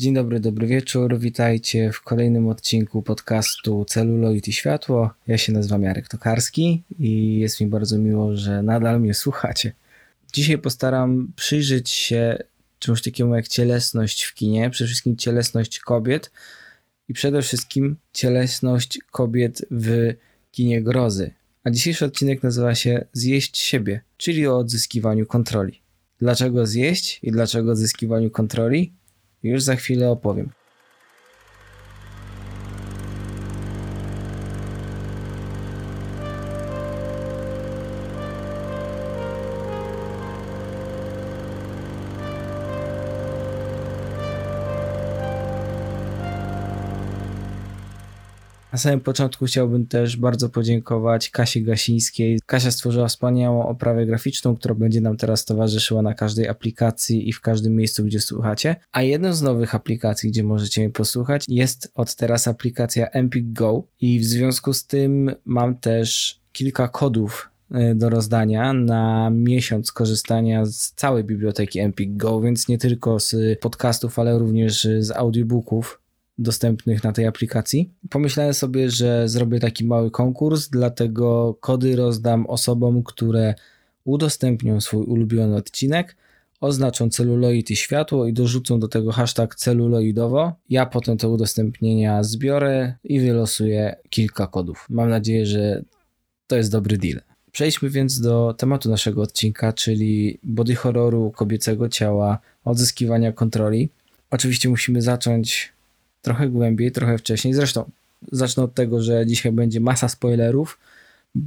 Dzień dobry, dobry wieczór. Witajcie w kolejnym odcinku podcastu Celuloid i Światło. Ja się nazywam Jarek Tokarski i jest mi bardzo miło, że nadal mnie słuchacie. Dzisiaj postaram przyjrzeć się czemuś takiemu jak cielesność w kinie, przede wszystkim cielesność kobiet i przede wszystkim cielesność kobiet w kinie grozy. A dzisiejszy odcinek nazywa się Zjeść siebie, czyli o odzyskiwaniu kontroli. Dlaczego zjeść i dlaczego odzyskiwaniu kontroli? Już za chwilę opowiem. Samym początku chciałbym też bardzo podziękować Kasie Gasińskiej. Kasia stworzyła wspaniałą oprawę graficzną, która będzie nam teraz towarzyszyła na każdej aplikacji i w każdym miejscu, gdzie słuchacie. A jedną z nowych aplikacji, gdzie możecie mnie posłuchać, jest od teraz aplikacja Empik Go i w związku z tym mam też kilka kodów e, do rozdania na miesiąc korzystania z całej biblioteki Empik Go, więc nie tylko z podcastów, ale również z audiobooków dostępnych na tej aplikacji. Pomyślałem sobie, że zrobię taki mały konkurs, dlatego kody rozdam osobom, które udostępnią swój ulubiony odcinek, oznaczą celuloid i światło i dorzucą do tego hashtag celuloidowo. Ja potem te udostępnienia zbiorę i wylosuję kilka kodów. Mam nadzieję, że to jest dobry deal. Przejdźmy więc do tematu naszego odcinka, czyli body horroru kobiecego ciała, odzyskiwania kontroli. Oczywiście musimy zacząć trochę głębiej, trochę wcześniej. Zresztą zacznę od tego, że dzisiaj będzie masa spoilerów,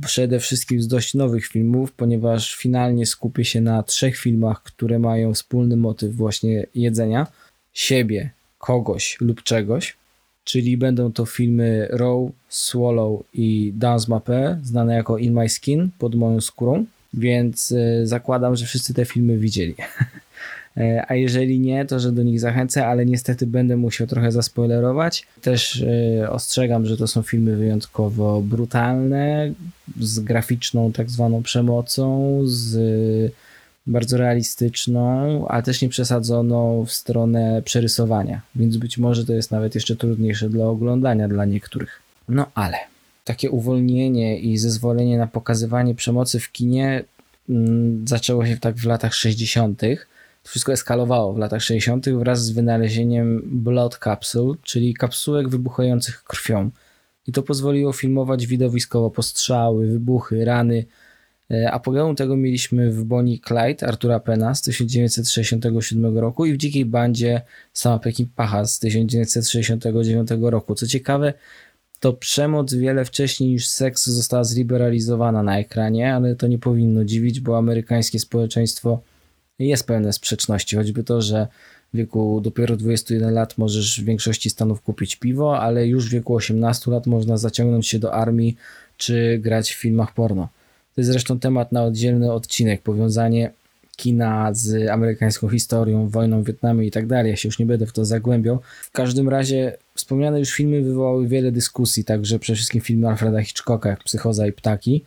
przede wszystkim z dość nowych filmów, ponieważ finalnie skupię się na trzech filmach, które mają wspólny motyw właśnie jedzenia siebie, kogoś lub czegoś. Czyli będą to filmy Row, Swallow i Dance Mapé, znane jako In My Skin, pod moją skórą, więc y, zakładam, że wszyscy te filmy widzieli. E, a jeżeli nie, to że do nich zachęcę, ale niestety będę musiał trochę zaspoilerować. Też e, ostrzegam, że to są filmy wyjątkowo brutalne, z graficzną tak zwaną przemocą, z bardzo realistyczną, ale też nie przesadzoną w stronę przerysowania, więc być może to jest nawet jeszcze trudniejsze dla oglądania dla niektórych. No ale takie uwolnienie i zezwolenie na pokazywanie przemocy w kinie mm, zaczęło się tak w latach 60 to wszystko eskalowało w latach 60. wraz z wynalezieniem blood capsule, czyli kapsułek wybuchających krwią. I to pozwoliło filmować widowiskowo postrzały, wybuchy, rany. E, Apogeum tego mieliśmy w Bonnie Clyde Artura Pena z 1967 roku i w Dzikiej Bandzie sama Pacha z 1969 roku. Co ciekawe, to przemoc wiele wcześniej niż seks została zliberalizowana na ekranie, ale to nie powinno dziwić, bo amerykańskie społeczeństwo jest pełne sprzeczności, choćby to, że w wieku dopiero 21 lat możesz w większości stanów kupić piwo, ale już w wieku 18 lat można zaciągnąć się do armii czy grać w filmach porno. To jest zresztą temat na oddzielny odcinek, powiązanie kina z amerykańską historią, wojną w Wietnamie i tak dalej. Ja się już nie będę w to zagłębiał. W każdym razie wspomniane już filmy wywołały wiele dyskusji, także przede wszystkim filmy Alfreda Hitchcocka, jak Psychoza i Ptaki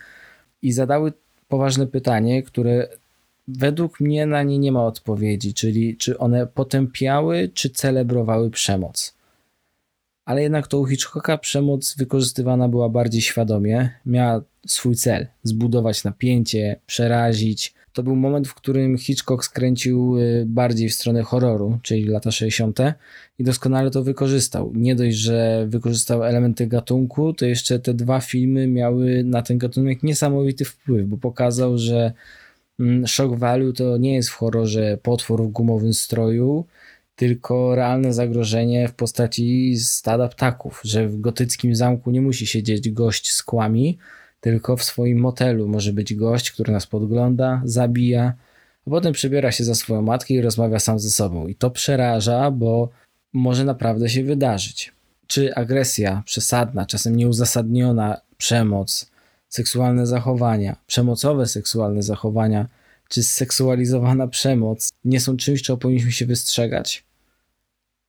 i zadały poważne pytanie, które według mnie na nie nie ma odpowiedzi, czyli czy one potępiały, czy celebrowały przemoc. Ale jednak to u Hitchcocka przemoc wykorzystywana była bardziej świadomie, miała swój cel zbudować napięcie, przerazić. To był moment, w którym Hitchcock skręcił y, bardziej w stronę horroru, czyli lata 60. i doskonale to wykorzystał. Nie dość, że wykorzystał elementy gatunku, to jeszcze te dwa filmy miały na ten gatunek niesamowity wpływ, bo pokazał, że shock value to nie jest w horrorze potwór w gumowym stroju, tylko realne zagrożenie w postaci stada ptaków, że w gotyckim zamku nie musi siedzieć gość z kłami, tylko w swoim motelu może być gość, który nas podgląda, zabija, a potem przebiera się za swoją matkę i rozmawia sam ze sobą. I to przeraża, bo może naprawdę się wydarzyć. Czy agresja przesadna, czasem nieuzasadniona przemoc, seksualne zachowania, przemocowe seksualne zachowania, czy seksualizowana przemoc nie są czymś, czego powinniśmy się wystrzegać?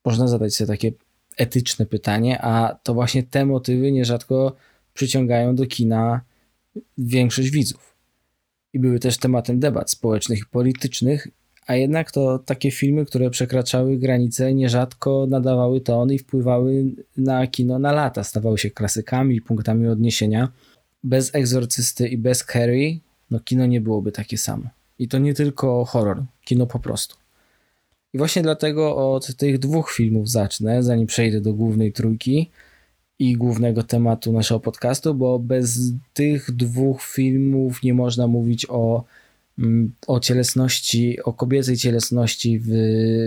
Można zadać sobie takie etyczne pytanie, a to właśnie te motywy nierzadko przyciągają do kina większość widzów. I były też tematem debat społecznych i politycznych, a jednak to takie filmy, które przekraczały granice, nierzadko nadawały ton i wpływały na kino na lata, stawały się klasykami, punktami odniesienia. Bez Egzorcysty i bez Carrie, no kino nie byłoby takie samo. I to nie tylko horror, kino po prostu. I właśnie dlatego od tych dwóch filmów zacznę, zanim przejdę do głównej trójki i głównego tematu naszego podcastu, bo bez tych dwóch filmów nie można mówić o, mm, o cielesności, o kobiecej cielesności w,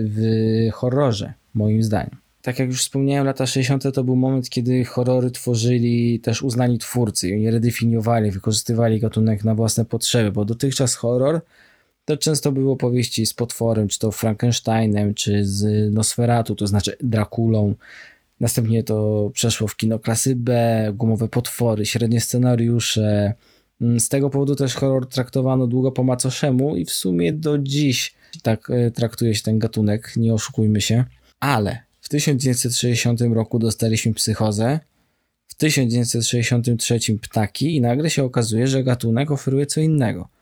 w horrorze, moim zdaniem. Tak jak już wspomniałem, lata 60. to był moment, kiedy horrory tworzyli też uznani twórcy i oni redefiniowali, wykorzystywali gatunek na własne potrzeby, bo dotychczas horror to często były opowieści z potworem, czy to Frankensteinem, czy z Nosferatu, to znaczy Drakulą. Następnie to przeszło w kino klasy B, gumowe potwory, średnie scenariusze. Mm, z tego powodu też horror traktowano długo po macoszemu i w sumie do dziś tak e, traktuje się ten gatunek, nie oszukujmy się. Ale 1960 roku dostaliśmy psychozę, w 1963 ptaki i nagle się okazuje, że gatunek oferuje co innego –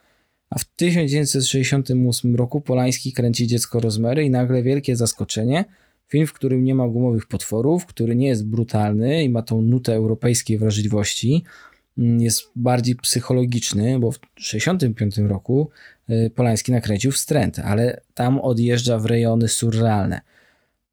a w 1968 roku Polański kręci Dziecko Rozmery i nagle wielkie zaskoczenie. Film, w którym nie ma gumowych potworów, który nie jest brutalny i ma tą nutę europejskiej wrażliwości, mm, jest bardziej psychologiczny, bo w 1965 roku y, Polański nakręcił Wstręt, ale tam odjeżdża w rejony surrealne.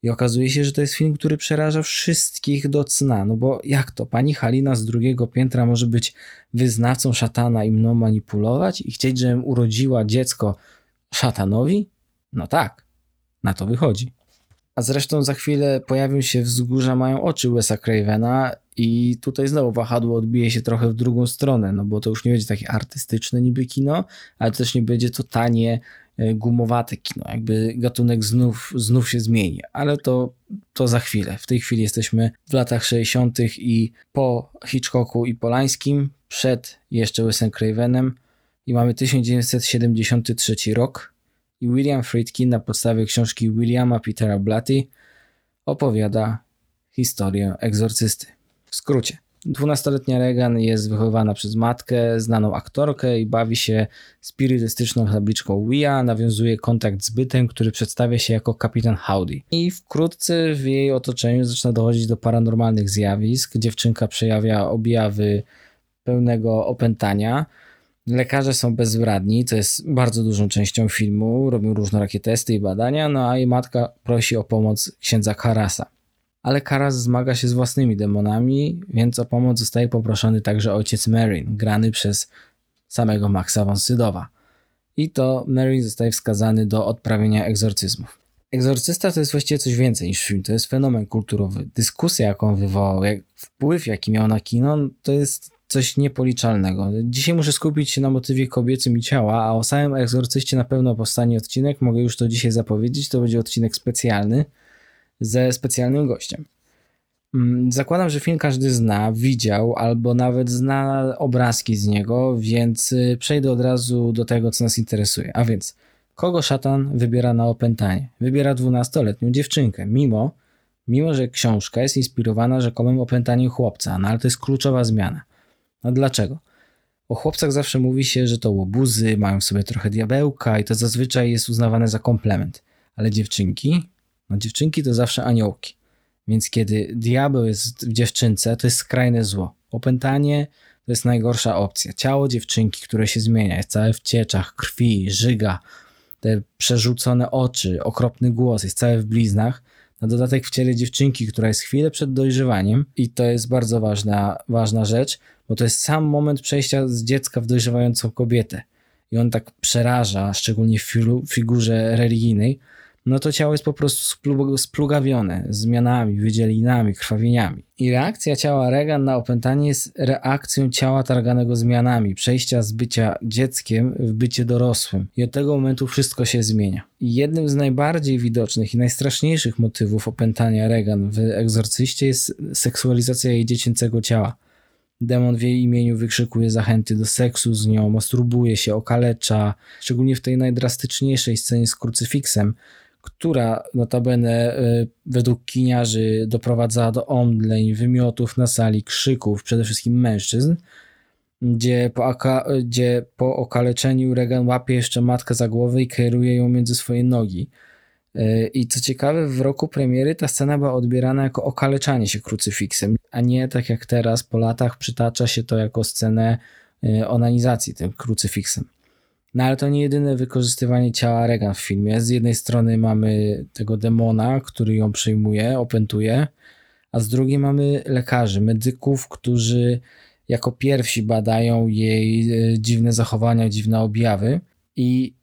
I okazuje się, że to jest film, który przeraża wszystkich do cna. No bo jak to? Pani Halina z drugiego piętra może być wyznawcą szatana i mną manipulować i chcieć, żebym urodziła dziecko szatanowi? No tak, na to wychodzi. A zresztą za chwilę pojawią się wzgórza mają oczy Wesa Cravena i tutaj znowu wahadło odbije się trochę w drugą stronę, no bo to już nie będzie takie artystyczne niby kino, ale też nie będzie to tanie, E, gumowate kino, jakby gatunek znów, znów się zmieni, ale to, to za chwilę. W tej chwili jesteśmy w latach 60. i po Hitchcocku i Polańskim, przed jeszcze Wesem Cravenem i mamy 1973 rok i William Friedkin na podstawie książki Williama Petera Blatty opowiada historię egzorcysty. W skrócie. Dwunastoletnia Regan jest wychowywana przez matkę, znaną aktorkę i bawi się spirytystyczną tabliczką Wia, nawiązuje kontakt z bytem, który przedstawia się jako kapitan Howdy. I wkrótce w jej otoczeniu zaczyna dochodzić do paranormalnych zjawisk. Dziewczynka przejawia objawy pełnego opętania. Lekarze są bezwradni, co jest bardzo dużą częścią filmu, robią różnorakie testy i badania, no a jej matka prosi o pomoc księdza Karasa ale Karas zmaga się z własnymi demonami, więc o pomoc zostaje poproszony także ojciec Marin, grany przez samego Maxa von Sydowa. I to Marin zostaje wskazany do odprawienia egzorcyzmów. Egzorcysta to jest właściwie coś więcej niż film, to jest fenomen kulturowy. Dyskusja, jaką wywołał, jak wpływ, jaki miał na kino, to jest coś niepoliczalnego. Dzisiaj muszę skupić się na motywie kobiecym i ciała, a o samym egzorcyście na pewno powstanie odcinek, mogę już to dzisiaj zapowiedzieć, to będzie odcinek specjalny, ze specjalnym gościem. Mm, zakładam, że film każdy zna, widział albo nawet zna obrazki z niego, więc y, przejdę od razu do tego, co nas interesuje. A więc, kogo szatan wybiera na opętanie? Wybiera 12-letnią dziewczynkę, mimo, mimo że książka jest inspirowana rzekomym opętaniem chłopca, no ale to jest kluczowa zmiana. No dlaczego? O chłopcach zawsze mówi się, że to łobuzy, mają sobie trochę diabełka i to zazwyczaj jest uznawane za komplement. Ale dziewczynki no dziewczynki to zawsze aniołki. Więc kiedy diabeł jest w dziewczynce, to jest skrajne zło. Opętanie to jest najgorsza opcja. Ciało dziewczynki, które się zmienia, jest całe w cieczach, krwi, żyga, te przerzucone oczy, okropny głos, jest całe w bliznach. Na dodatek w ciele dziewczynki, która jest chwilę przed dojrzewaniem i to jest bardzo ważna, ważna rzecz, bo to jest sam moment przejścia z dziecka w dojrzewającą kobietę. I on tak przeraża, szczególnie w figurze religijnej, no to ciało jest po prostu splugawione zmianami, wydzielinami, krwawieniami. I reakcja ciała Regan na opętanie jest reakcją ciała targanego zmianami, przejścia z bycia dzieckiem w bycie dorosłym. I od tego momentu wszystko się zmienia. I jednym z najbardziej widocznych i najstraszniejszych motywów opętania Regan w Egzorcyście jest seksualizacja jej dziecięcego ciała. Demon w jej imieniu wykrzykuje zachęty do seksu z nią, masturbuje się, okalecza, szczególnie w tej najdrastyczniejszej scenie z krucyfiksem, która notabene y, według kiniarzy doprowadzała do omdleń, wymiotów na sali, krzyków, przede wszystkim mężczyzn. gdzie po, gdzie po okaleczeniu Regan łapie jeszcze matkę za głowę i kieruje ją między swoje nogi. E, I co ciekawe, w roku premiery ta scena była odbierana jako okaleczanie się krucyfiksem, a nie tak jak teraz po latach przytacza się to jako scenę e, onanizacji tym krucyfiksem. No ale to nie jedyne wykorzystywanie ciała Regan w filmie. Z jednej strony mamy tego demona, który ją przejmuje, opętuje, a z drugiej mamy lekarzy, medyków, którzy jako pierwsi badają jej e, dziwne zachowania, dziwne objawy i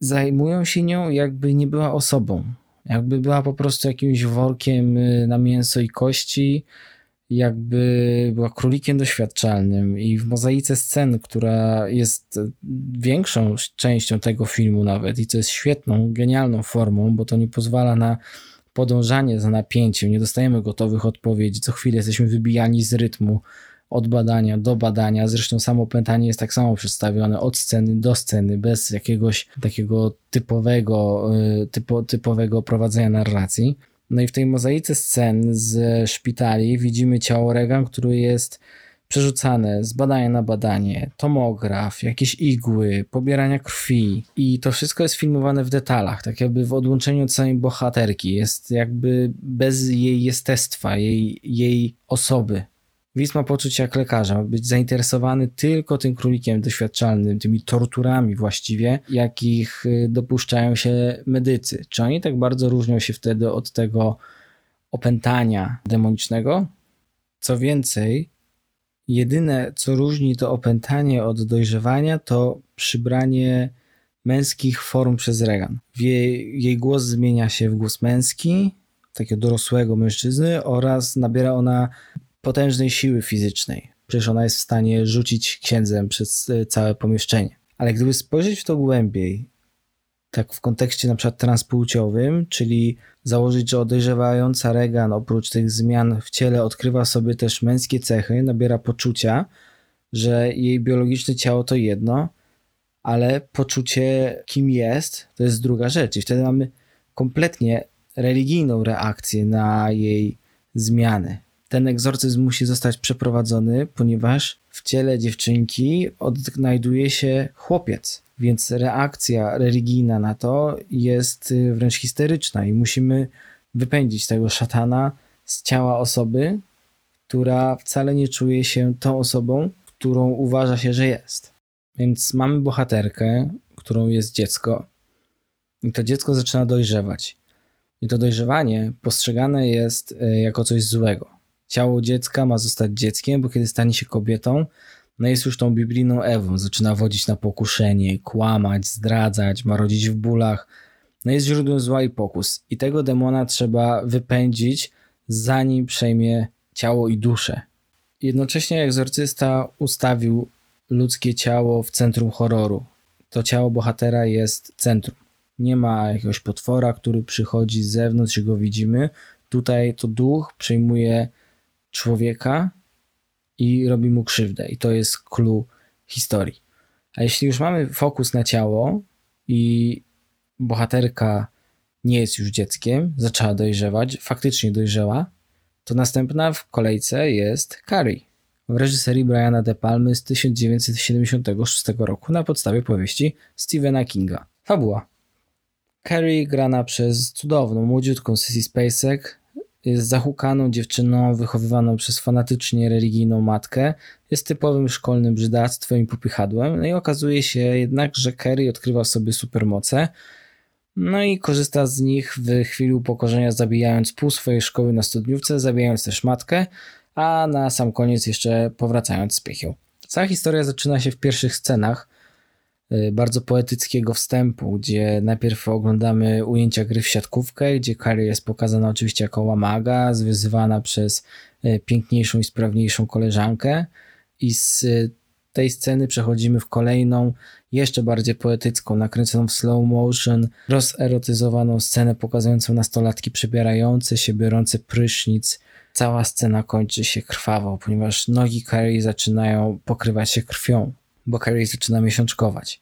zajmują się nią, jakby nie była osobą. Jakby była po prostu jakimś workiem e, na mięso i kości, jakby była królikiem doświadczalnym. I w mozaice scen, która jest większą częścią tego filmu, nawet, i co jest świetną, genialną formą, bo to nie pozwala na podążanie za napięciem, nie dostajemy gotowych odpowiedzi, co chwilę jesteśmy wybijani z rytmu od badania do badania. Zresztą samo pętanie jest tak samo przedstawione od sceny do sceny, bez jakiegoś takiego typowego, y, typo, typowego prowadzenia narracji. No i w tej mozaice scen z szpitali widzimy ciało Regan, które jest przerzucane z badania na badanie, tomograf, jakieś igły, pobierania krwi i to wszystko jest filmowane w detalach, tak jakby w odłączeniu od samej bohaterki, jest jakby bez jej jestestwa, jej, jej osoby. Widz ma poczuć jak lekarza, ma być zainteresowany tylko tym królikiem doświadczalnym, tymi torturami właściwie, jakich y, dopuszczają się medycy. Czy oni tak bardzo różnią się wtedy od tego opętania demonicznego? Co więcej, jedyne co różni to opętanie od dojrzewania to przybranie męskich form przez Regan. Jej, jej głos zmienia się w głos męski, takiego dorosłego mężczyzny oraz nabiera ona potężnej siły fizycznej. Przecież ona jest w stanie rzucić księdzem przez e, całe pomieszczenie. Ale gdyby spojrzeć w to głębiej, tak w kontekście na przykład transpłciowym, czyli założyć, że dojrzewająca Regan oprócz tych zmian w ciele odkrywa sobie też męskie cechy, nabiera poczucia, że jej biologiczne ciało to jedno, ale poczucie kim jest to jest druga rzecz. I wtedy mamy kompletnie religijną reakcję na jej zmiany ten egzorcyzm musi zostać przeprowadzony, ponieważ w ciele dziewczynki odnajduje się chłopiec, więc reakcja religijna na to jest y, wręcz histeryczna i musimy wypędzić tego szatana z ciała osoby, która wcale nie czuje się tą osobą, którą uważa się, że jest. Więc mamy bohaterkę, którą jest dziecko, i to dziecko zaczyna dojrzewać. I to dojrzewanie postrzegane jest y, jako coś złego. Ciało dziecka ma zostać dzieckiem, bo kiedy stanie się kobietą, no jest już tą biblijną Ewą, zaczyna wodzić na pokuszenie, kłamać, zdradzać, ma rodzić w bólach. No jest źródłem zła i pokus. I tego demona trzeba wypędzić, zanim przejmie ciało i duszę. Jednocześnie egzorcysta ustawił ludzkie ciało w centrum horroru. To ciało bohatera jest centrum. Nie ma jakiegoś potwora, który przychodzi z zewnątrz i go widzimy. Tutaj to duch przejmuje człowieka i robi mu krzywdę. I to jest clue historii. A jeśli już mamy fokus na ciało i bohaterka nie jest już dzieckiem, zaczęła dojrzewać, faktycznie dojrzała, to następna w kolejce jest Carrie w reżyserii Briana De Palmy z 1976 roku na podstawie powieści Stephena Kinga. Fabuła. Carrie grana przez cudowną, młodziutką Sissy Spacek zahukaną dziewczyną wychowywaną przez fanatycznie religijną matkę, jest typowym szkolnym brzydactwem i popychadłem, no i okazuje się jednak, że Kerry odkrywa w sobie supermoce, no i korzysta z nich w chwili upokorzenia, zabijając pół swojej szkoły na studniówce, zabijając też matkę, a na sam koniec jeszcze powracając z piechieł. Cała historia zaczyna się w pierwszych scenach, bardzo poetyckiego wstępu, gdzie najpierw oglądamy ujęcia gry w siatkówkę, gdzie Carrie jest pokazana oczywiście jako łamaga, zwyzywana przez y, piękniejszą i sprawniejszą koleżankę i z tej sceny przechodzimy w kolejną, jeszcze bardziej poetycką, nakręconą w slow motion, rozerotyzowaną scenę pokazującą nastolatki przebierające się, biorące prysznic. Cała scena kończy się krwawo, ponieważ nogi Carrie zaczynają pokrywać się krwią bo Carrie zaczyna miesiączkować.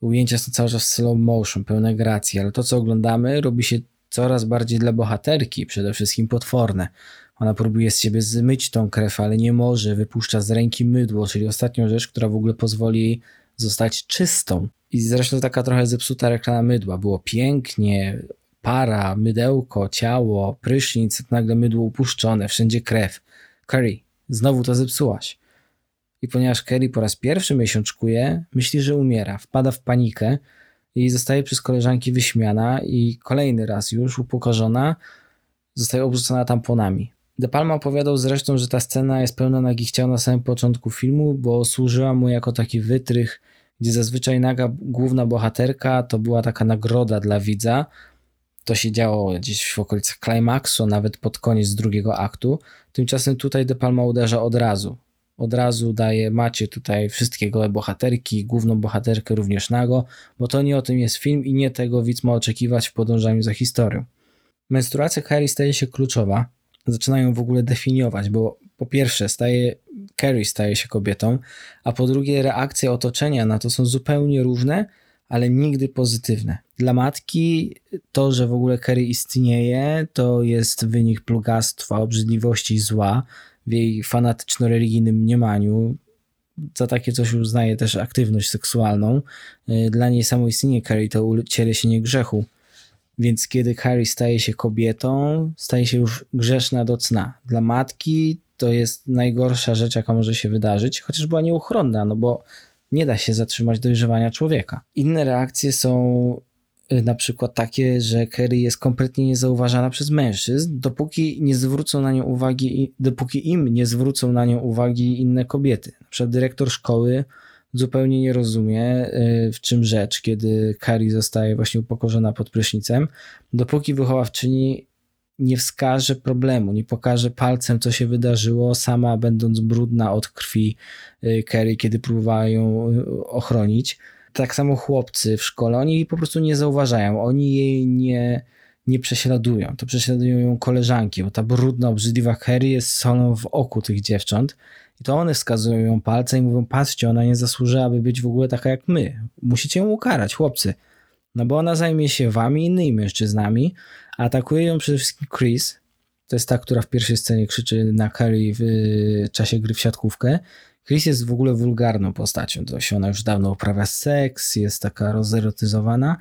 Ujęcia są cały czas slow motion, pełne gracji, ale to co oglądamy robi się coraz bardziej dla bohaterki, przede wszystkim potworne, Ona próbuje z siebie zmyć tą krew, ale nie może, wypuszcza z ręki mydło, czyli ostatnią rzecz, która w ogóle pozwoli jej zostać czystą. I zresztą taka trochę zepsuta reklama mydła. Było pięknie, para, mydełko, ciało, prysznic, nagle mydło upuszczone, wszędzie krew. Curry, znowu to zepsułaś. I ponieważ Kerry po raz pierwszy miesiączkuje, myśli, że umiera, wpada w panikę i zostaje przez koleżanki wyśmiana i kolejny raz już upokorzona zostaje obrzucona tamponami. De Palma opowiadał zresztą, że ta scena jest pełna nagich ciał na samym początku filmu, bo służyła mu jako taki wytrych, gdzie zazwyczaj naga główna bohaterka to była taka nagroda dla widza. To się działo gdzieś w okolicach klimaksu, nawet pod koniec drugiego aktu. Tymczasem tutaj De Palma uderza od razu. Od razu daje, macie tutaj wszystkie gołe bohaterki, główną bohaterkę również nago, bo to nie o tym jest film i nie tego widz ma oczekiwać w podążaniu za historią. Menstruacja Harry staje się kluczowa, zaczynają w ogóle definiować, bo po pierwsze staje, Carrie staje się kobietą, a po drugie reakcje otoczenia na to są zupełnie różne, ale nigdy pozytywne. Dla matki to, że w ogóle Carrie istnieje, to jest wynik plugastwa, obrzydliwości i zła w jej fanatyczno-religijnym mniemaniu. Za takie coś uznaje też aktywność seksualną. Dla niej samo istnienie Carrie to ucieleśnienie grzechu więc kiedy Harry staje się kobietą, staje się już grzeszna do cna. Dla matki to jest najgorsza rzecz, jaka może się wydarzyć, chociaż była nieuchronna, no bo nie da się zatrzymać dojrzewania człowieka. Inne reakcje są y, na przykład takie, że Kerry jest kompletnie niezauważana przez mężczyzn, dopóki nie zwrócą na nią uwagi, dopóki im nie zwrócą na nią uwagi inne kobiety. Na przykład dyrektor szkoły zupełnie nie rozumie, y, w czym rzecz, kiedy Kari zostaje właśnie upokorzona pod prysznicem, dopóki wychowawczyni nie wskaże problemu, nie pokaże palcem, co się wydarzyło, sama będąc brudna od krwi Kerry, y, kiedy próbują y, ochronić. Tak samo chłopcy w szkole, oni jej po prostu nie zauważają, oni jej nie, nie prześladują. To prześladują ją koleżanki, bo ta brudna, obrzydliwa Kerry jest solą w oku tych dziewcząt i to one wskazują ją palcem i mówią, patrzcie, ona nie zasłużyła, aby być w ogóle taka jak my. Musicie ją ukarać, chłopcy. No bo ona zajmie się wami i innymi mężczyznami. Atakuje ją przede wszystkim Chris. To jest ta, która w pierwszej scenie krzyczy na Carrie w y, czasie gry w siatkówkę. Chris jest w ogóle wulgarną postacią. Dość ona już dawno uprawia seks, jest taka rozerotyzowana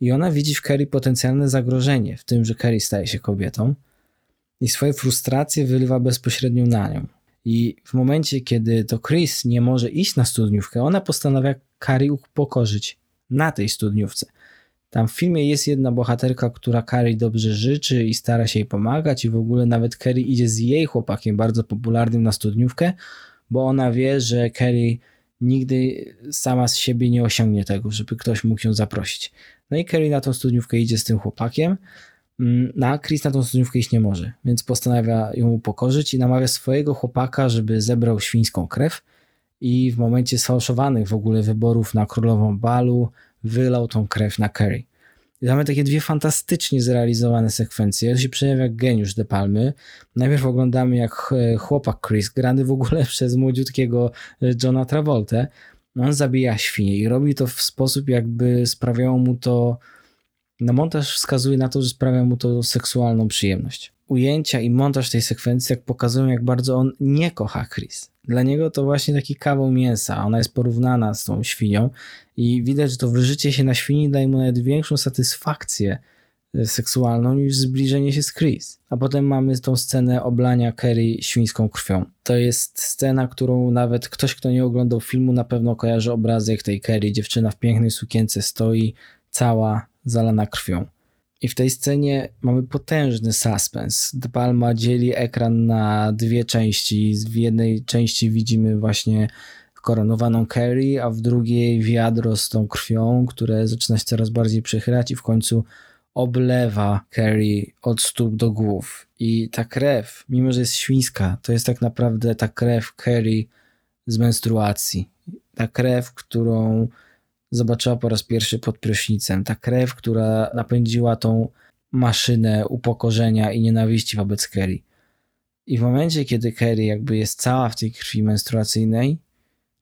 i ona widzi w Carrie potencjalne zagrożenie w tym, że Carrie staje się kobietą i swoje frustracje wylewa bezpośrednio na nią. I w momencie, kiedy to Chris nie może iść na studniówkę, ona postanawia Carrie upokorzyć na tej studniówce. Tam w filmie jest jedna bohaterka, która Carrie dobrze życzy i stara się jej pomagać i w ogóle nawet Carrie idzie z jej chłopakiem bardzo popularnym na studniówkę, bo ona wie, że Carrie nigdy sama z siebie nie osiągnie tego, żeby ktoś mógł ją zaprosić. No i Carrie na tą studniówkę idzie z tym chłopakiem, Mm, no a Chris na tą studniówkę iść nie może, więc postanawia ją upokorzyć i namawia swojego chłopaka, żeby zebrał świńską krew i w momencie sfałszowanych w ogóle wyborów na królową balu wylał tą krew na Kerry. Mamy takie dwie fantastycznie zrealizowane sekwencje. To się przejawia jak geniusz De Palmy. Najpierw oglądamy jak e, chłopak Chris, grany w ogóle przez młodziutkiego e, Johna Travolta, on zabija świnie i robi to w sposób jakby sprawiało mu to no montaż wskazuje na to, że sprawia mu to seksualną przyjemność. Ujęcia i montaż tej sekwencji jak pokazują, jak bardzo on nie kocha Chris. Dla niego to właśnie taki kawał mięsa. Ona jest porównana z tą świnią i widać, że to wyżycie się na świni daje mu nawet większą satysfakcję e, seksualną niż zbliżenie się z Chris. A potem mamy tą scenę oblania Kerry świńską krwią. To jest scena, którą nawet ktoś, kto nie oglądał filmu, na pewno kojarzy obrazek tej Kerry. Dziewczyna w pięknej sukience stoi, cała zalana krwią. I w tej scenie mamy potężny suspens. De Palma dzieli ekran na dwie części. W jednej części widzimy właśnie koronowaną Carrie, a w drugiej wiadro z tą krwią, które zaczyna się coraz bardziej przechylać i w końcu oblewa Carrie od stóp do głów. I ta krew, mimo że jest świńska, to jest tak naprawdę ta krew Carrie z menstruacji. Ta krew, którą zobaczyła po raz pierwszy pod prysznicem. Ta krew, która napędziła tą maszynę upokorzenia i nienawiści wobec Kerry. I w momencie, kiedy Kerry jakby jest cała w tej krwi menstruacyjnej,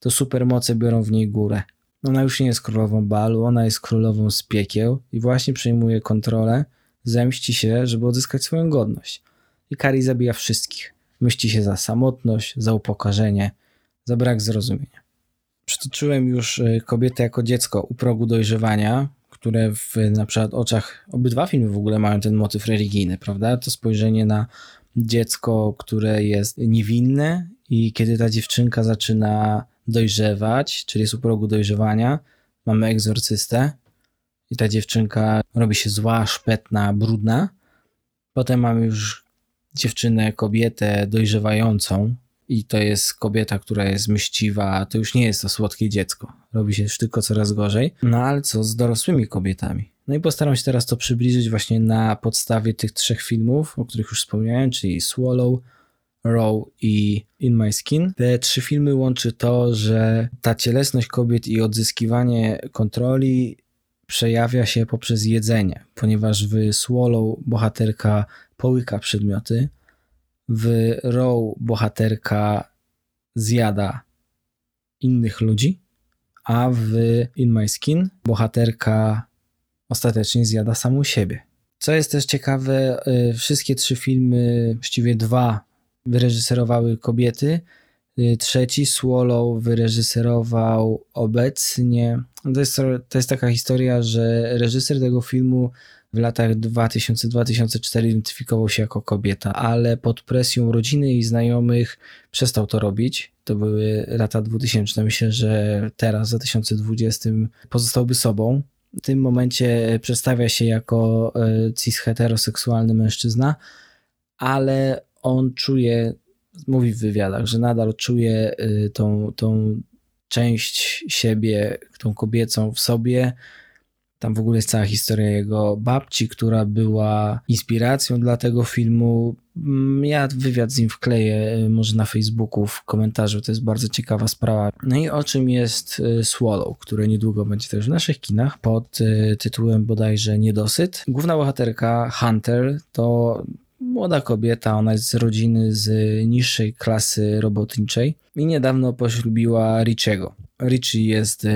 to supermoce biorą w niej górę. Ona już nie jest królową balu, ona jest królową z piekieł i właśnie przejmuje kontrolę, zemści się, żeby odzyskać swoją godność. I Kari zabija wszystkich. Myśli się za samotność, za upokorzenie, za brak zrozumienia. Przytoczyłem już y, kobietę jako dziecko u progu dojrzewania, które w na przykład oczach, obydwa filmy w ogóle mają ten motyw religijny, prawda? To spojrzenie na dziecko, które jest niewinne i kiedy ta dziewczynka zaczyna dojrzewać, czyli jest u progu dojrzewania, mamy egzorcystę i ta dziewczynka robi się zła, szpetna, brudna. Potem mamy już dziewczynę, kobietę dojrzewającą i to jest kobieta, która jest myśliwa, to już nie jest to słodkie dziecko. Robi się już tylko coraz gorzej. No ale co z dorosłymi kobietami? No i postaram się teraz to przybliżyć właśnie na podstawie tych trzech filmów, o których już wspomniałem, czyli Swallow, Row i In My Skin. Te trzy filmy łączy to, że ta cielesność kobiet i odzyskiwanie kontroli przejawia się poprzez jedzenie, ponieważ w Swallow bohaterka połyka przedmioty, w Row bohaterka zjada innych ludzi, a w In My Skin bohaterka ostatecznie zjada samą siebie. Co jest też ciekawe, y, wszystkie trzy filmy, właściwie dwa, wyreżyserowały kobiety. Y, trzeci, Swallow, wyreżyserował obecnie. To jest, to jest taka historia, że reżyser tego filmu w latach 2000-2004 identyfikował się jako kobieta, ale pod presją rodziny i znajomych przestał to robić. To były lata 2000. Myślę, że teraz, w 2020, pozostałby sobą. W tym momencie przedstawia się jako e, cis heteroseksualny mężczyzna, ale on czuje, mówi w wywiadach, że nadal czuje e, tą, tą część siebie, tą kobiecą w sobie, tam w ogóle jest cała historia jego babci, która była inspiracją dla tego filmu. Mm, ja wywiad z nim wkleję y, może na Facebooku w komentarzu, to jest bardzo ciekawa sprawa. No i o czym jest y, Swallow, które niedługo będzie też w naszych kinach pod y, tytułem bodajże Niedosyt. Główna bohaterka Hunter to młoda kobieta, ona jest z rodziny z niższej klasy robotniczej i niedawno poślubiła Richiego. Richie jest e,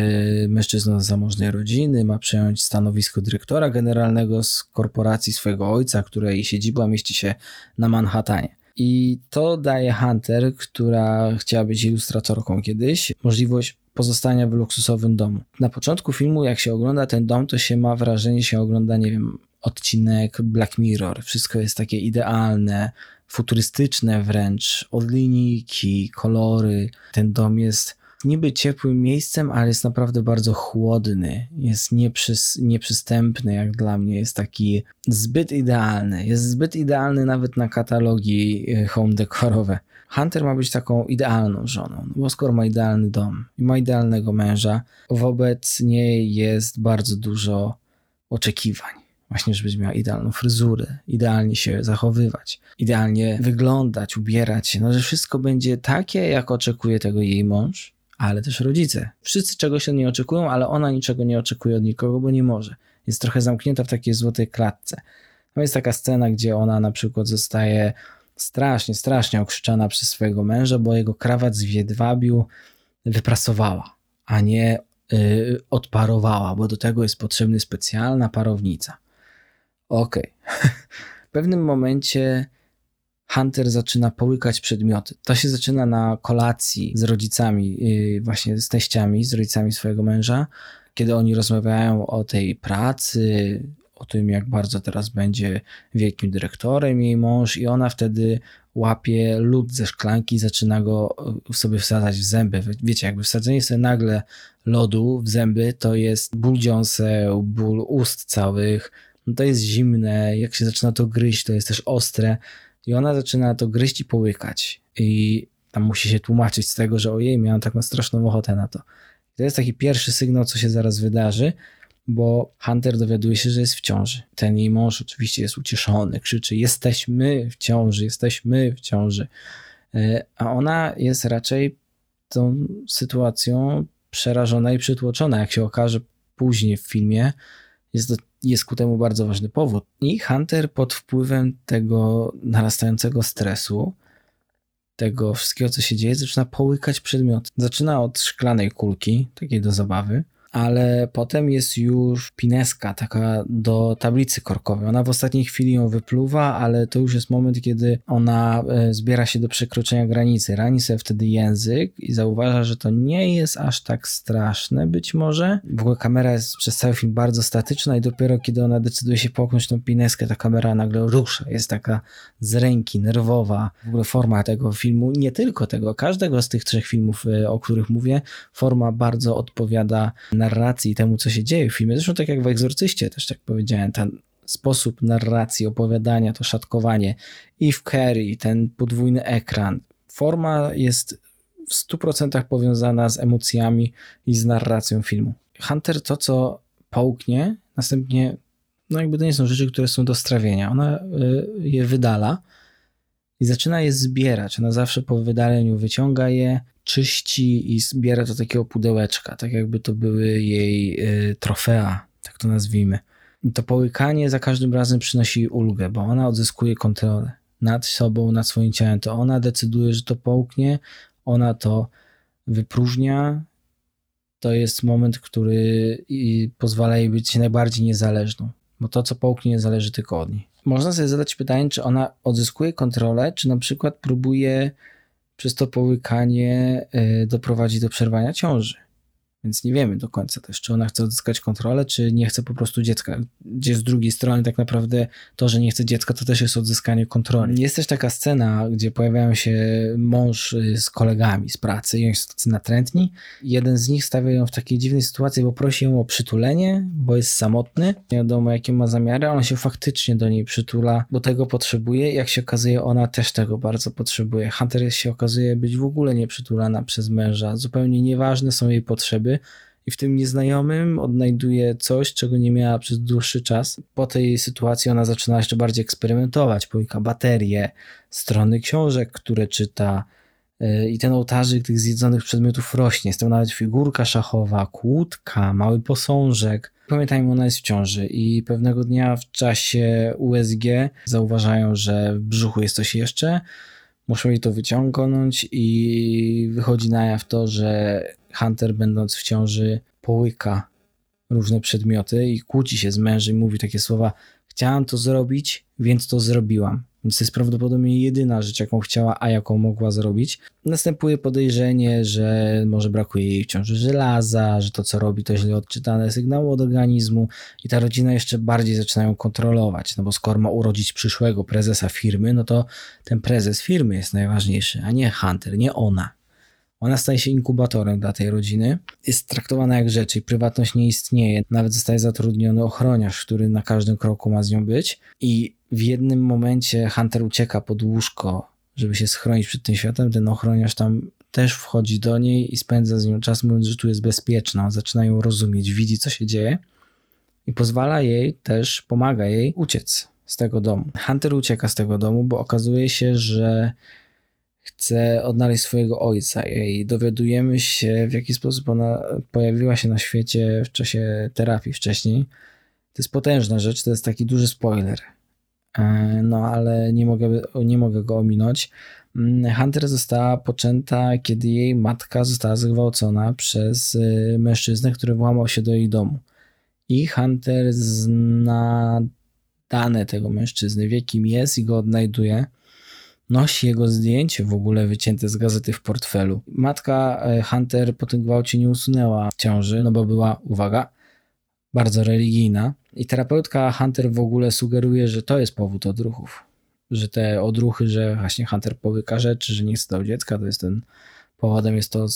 mężczyzną z zamożnej rodziny, ma przejąć stanowisko dyrektora generalnego z korporacji swojego ojca, której siedziba mieści się na Manhattanie. I to daje Hunter, która chciała być ilustratorką kiedyś, możliwość pozostania w luksusowym domu. Na początku filmu, jak się ogląda ten dom, to się ma wrażenie, się ogląda, nie wiem, odcinek Black Mirror. Wszystko jest takie idealne, futurystyczne wręcz, od linijki, kolory. Ten dom jest niby ciepłym miejscem, ale jest naprawdę bardzo chłodny. Jest nieprzys, nieprzystępny jak dla mnie. Jest taki zbyt idealny. Jest zbyt idealny nawet na katalogi e, home dekorowe. Hunter ma być taką idealną żoną, no bo skoro ma idealny dom i ma idealnego męża, wobec niej jest bardzo dużo oczekiwań. Właśnie, żebyś miała idealną fryzurę, idealnie się zachowywać, idealnie wyglądać, ubierać się, no że wszystko będzie takie, jak oczekuje tego jej mąż, ale też rodzice. Wszyscy czegoś od niej oczekują, ale ona niczego nie oczekuje od nikogo, bo nie może. Jest trochę zamknięta w takiej złotej klatce. No jest taka scena, gdzie ona na przykład zostaje strasznie, strasznie okrzyczana przez swojego męża, bo jego krawat z wiedwabiu wyprasowała, a nie yy, odparowała, bo do tego jest potrzebna specjalna parownica. Okej. Okay. w pewnym momencie Hunter zaczyna połykać przedmioty. To się zaczyna na kolacji z rodzicami, y, właśnie z teściami, z rodzicami swojego męża, kiedy oni rozmawiają o tej pracy, o tym, jak bardzo teraz będzie wielkim dyrektorem jej mąż, i ona wtedy łapie lód ze szklanki i zaczyna go y, sobie wsadzać w zęby. Wiecie, jakby wsadzenie sobie nagle lodu w zęby to jest ból dziąseł, ból ust całych, no to jest zimne, jak się zaczyna to gryźć, to jest też ostre. I ona zaczyna to gryźć i połykać. I tam musi się tłumaczyć z tego, że ojej, miałam taką straszną ochotę na to. I to jest taki pierwszy sygnał, co się zaraz wydarzy, bo Hunter dowiaduje się, że jest w ciąży. Ten jej mąż oczywiście jest ucieszony, krzyczy: Jesteśmy w ciąży, jesteśmy w ciąży. E, a ona jest raczej tą sytuacją przerażona i przytłoczona, jak się okaże później w filmie. Jest to jest ku temu bardzo ważny powód. I Hunter pod wpływem tego narastającego stresu, tego wszystkiego, co się dzieje, zaczyna połykać przedmioty. Zaczyna od szklanej kulki, takiej do zabawy, ale potem jest już pineska, taka do tablicy korkowej. Ona w ostatniej chwili ją wypluwa, ale to już jest moment, kiedy ona e, zbiera się do przekroczenia granicy. Rani sobie wtedy język i zauważa, że to nie jest aż tak straszne być może. W ogóle kamera jest przez cały film bardzo statyczna i dopiero kiedy ona decyduje się połknąć tą pineskę, ta kamera nagle rusza. Jest taka z ręki, nerwowa. W ogóle forma tego filmu, nie tylko tego, każdego z tych trzech filmów, e, o których mówię, forma bardzo odpowiada narracji i temu, co się dzieje w filmie. Zresztą tak jak w Egzorcyście też tak powiedziałem, ten sposób narracji, opowiadania, to szatkowanie i w Carrie, ten podwójny ekran. Forma jest w 100% powiązana z emocjami i z narracją filmu. Hunter to, co połknie, następnie, no jakby to nie są rzeczy, które są do strawienia. Ona y, je wydala i zaczyna je zbierać. Ona zawsze po wydaleniu wyciąga je, czyści i zbiera do takiego pudełeczka, tak jakby to były jej y, trofea, tak to nazwijmy. I to połykanie za każdym razem przynosi ulgę, bo ona odzyskuje kontrolę nad sobą, nad swoim ciałem. To ona decyduje, że to połknie, ona to wypróżnia. To jest moment, który pozwala jej być najbardziej niezależną, bo to, co połknie, nie zależy tylko od niej. Można sobie zadać pytanie, czy ona odzyskuje kontrolę, czy na przykład próbuje przez to połykanie y, doprowadzi do przerwania ciąży. Więc nie wiemy do końca też, czy ona chce odzyskać kontrolę, czy nie chce po prostu dziecka. Gdzie z drugiej strony tak naprawdę to, że nie chce dziecka, to też jest odzyskanie kontroli. Jest też taka scena, gdzie pojawiają się mąż y, z kolegami z pracy i oni są tacy natrętni. Jeden z nich stawia ją w takiej dziwnej sytuacji, bo prosi ją o przytulenie, bo jest samotny. Nie wiadomo, jakie ma zamiary. Ona się faktycznie do niej przytula, bo tego potrzebuje. Jak się okazuje, ona też tego bardzo potrzebuje. Hunter się okazuje być w ogóle nieprzytulana przez męża. Zupełnie nieważne są jej potrzeby i w tym nieznajomym odnajduje coś, czego nie miała przez dłuższy czas. Po tej sytuacji ona zaczyna jeszcze bardziej eksperymentować, połyka baterie, strony książek, które czyta y, i ten ołtarzyk tych zjedzonych przedmiotów rośnie. Jest tam nawet figurka szachowa, kłódka, mały posążek. Pamiętajmy, ona jest w ciąży i pewnego dnia w czasie USG zauważają, że w brzuchu jest coś jeszcze. Muszą jej to wyciągnąć i wychodzi na jaw to, że Hunter, będąc w ciąży, połyka różne przedmioty i kłóci się z mężem i mówi takie słowa: Chciałam to zrobić, więc to zrobiłam. Więc to jest prawdopodobnie jedyna rzecz, jaką chciała, a jaką mogła zrobić. Następuje podejrzenie, że może brakuje jej w ciąży żelaza, że to, co robi, to źle odczytane sygnały od organizmu i ta rodzina jeszcze bardziej zaczyna ją kontrolować. No bo skoro ma urodzić przyszłego prezesa firmy, no to ten prezes firmy jest najważniejszy, a nie Hunter, nie ona. Ona staje się inkubatorem dla tej rodziny. Jest traktowana jak rzecz i prywatność nie istnieje. Nawet zostaje zatrudniony ochroniarz, który na każdym kroku ma z nią być. I w jednym momencie Hunter ucieka pod łóżko, żeby się schronić przed tym światem. Ten ochroniarz tam też wchodzi do niej i spędza z nią czas, mówiąc, że tu jest bezpieczna. Zaczyna ją rozumieć, widzi, co się dzieje i pozwala jej też, pomaga jej uciec z tego domu. Hunter ucieka z tego domu, bo okazuje się, że chce odnaleźć swojego ojca i dowiadujemy się, w jaki sposób ona pojawiła się na świecie w czasie terapii wcześniej. To jest potężna rzecz, to jest taki duży spoiler. E, no, ale nie mogę, nie mogę go ominąć. Mm, Hunter została poczęta, kiedy jej matka została zgwałcona przez y, mężczyznę, który włamał się do jej domu. I Hunter zna dane tego mężczyzny, wie kim jest i go odnajduje nosi jego zdjęcie w ogóle wycięte z gazety w portfelu. Matka e, Hunter po tym gwałcie nie usunęła ciąży, no bo była, uwaga, bardzo religijna. I terapeutka Hunter w ogóle sugeruje, że to jest powód odruchów. Że te odruchy, że właśnie Hunter powyka rzeczy, że nie chce dał dziecka, to jest ten powodem, jest to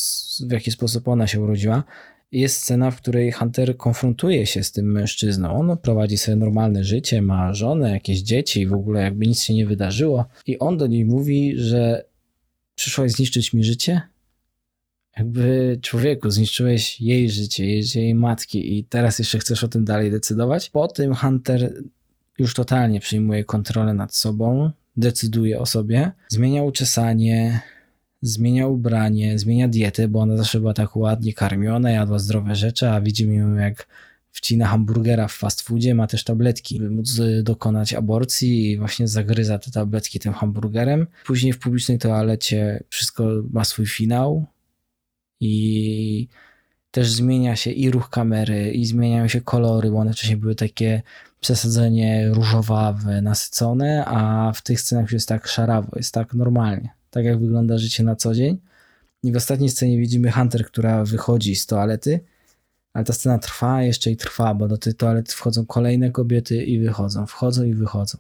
w jaki sposób ona się urodziła jest scena, w której Hunter konfrontuje się z tym mężczyzną. On prowadzi sobie normalne życie, ma żonę, jakieś dzieci w ogóle jakby nic się nie wydarzyło. I on do niej mówi, że przyszłaś zniszczyć mi życie? Jakby człowieku, zniszczyłeś jej życie, jej, jej matki i teraz jeszcze chcesz o tym dalej decydować? Po tym Hunter już totalnie przyjmuje kontrolę nad sobą, decyduje o sobie, zmienia uczesanie, zmienia ubranie, zmienia dietę, bo ona zawsze była tak ładnie karmiona, jadła zdrowe rzeczy, a widzimy ją jak wcina hamburgera w fast foodzie, ma też tabletki, by móc y, dokonać aborcji i właśnie zagryza te tabletki tym hamburgerem. Później w publicznej toalecie wszystko ma swój finał i też zmienia się i ruch kamery, i zmieniają się kolory, bo one wcześniej były takie przesadzenie różowawe, nasycone, a w tych scenach już jest tak szarawo, jest tak normalnie, tak jak wygląda życie na co dzień. I w ostatniej scenie widzimy Hunter, która wychodzi z toalety, ale ta scena trwa jeszcze i trwa, bo do tej toalety wchodzą kolejne kobiety i wychodzą, wchodzą i wychodzą.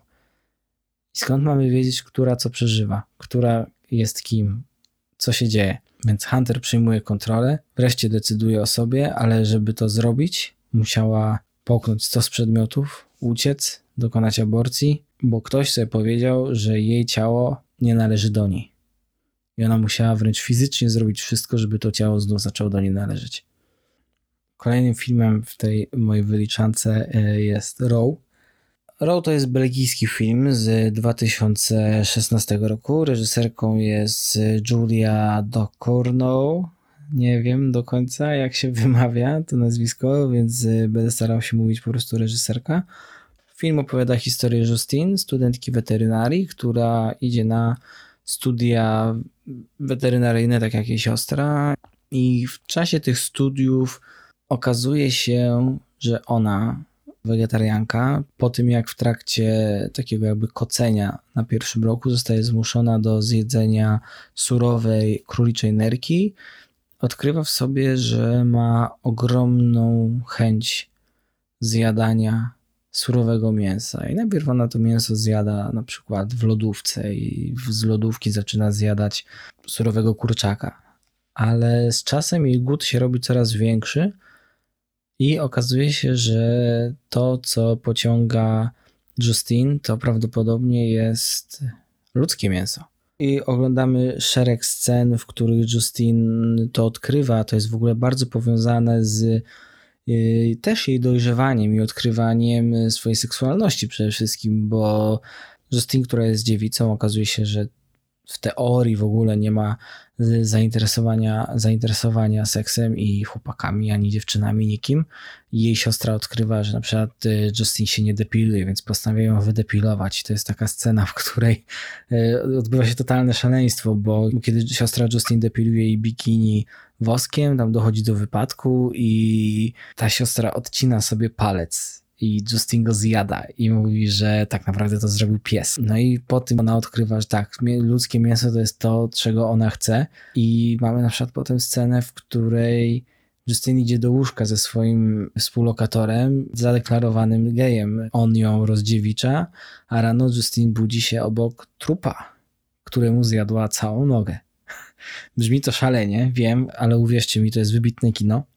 I skąd mamy wiedzieć, która co przeżywa, która jest kim, co się dzieje? Więc Hunter przyjmuje kontrolę, wreszcie decyduje o sobie, ale żeby to zrobić, musiała połknąć stos przedmiotów, uciec, dokonać aborcji, bo ktoś sobie powiedział, że jej ciało nie należy do niej. I ona musiała wręcz fizycznie zrobić wszystko, żeby to ciało znów zaczęło do niej należeć. Kolejnym filmem w tej mojej wyliczance e, jest Row. Row to jest belgijski film z 2016 roku. Reżyserką jest Julia Ducournau. Nie wiem do końca, jak się wymawia to nazwisko, więc e, będę starał się mówić po prostu reżyserka. Film opowiada historię Justine, studentki weterynarii, która idzie na studia weterynaryjne, tak jak jej siostra. I w czasie tych studiów okazuje się, że ona, wegetarianka, po tym jak w trakcie takiego jakby kocenia na pierwszym roku zostaje zmuszona do zjedzenia surowej króliczej nerki, odkrywa w sobie, że ma ogromną chęć zjadania surowego mięsa. I najpierw ona to mięso zjada na przykład w lodówce i z lodówki zaczyna zjadać surowego kurczaka. Ale z czasem jej głód się robi coraz większy i okazuje się, że to, co pociąga Justin, to prawdopodobnie jest ludzkie mięso. I oglądamy szereg scen, w których Justin to odkrywa. To jest w ogóle bardzo powiązane z też jej dojrzewaniem i odkrywaniem swojej seksualności przede wszystkim, bo Justine, która jest dziewicą, okazuje się, że w teorii w ogóle nie ma zainteresowania, zainteresowania seksem i chłopakami, ani dziewczynami, nikim. Jej siostra odkrywa, że na przykład y, Justin się nie depiluje, więc postanawiają ją wydepilować. To jest taka scena, w której y, odbywa się totalne szaleństwo, bo kiedy siostra Justin depiluje jej bikini woskiem, tam dochodzi do wypadku i ta siostra odcina sobie palec i Justin go zjada i mówi, że tak naprawdę to zrobił pies. No i po tym ona odkrywa, że tak, ludzkie mięso to jest to, czego ona chce i mamy na przykład potem scenę, w której Justin idzie do łóżka ze swoim współlokatorem, zadeklarowanym gejem. On ją rozdziewicza, a rano Justin budzi się obok trupa, któremu zjadła całą nogę. Brzmi to szalenie, wiem, ale uwierzcie mi, to jest wybitne kino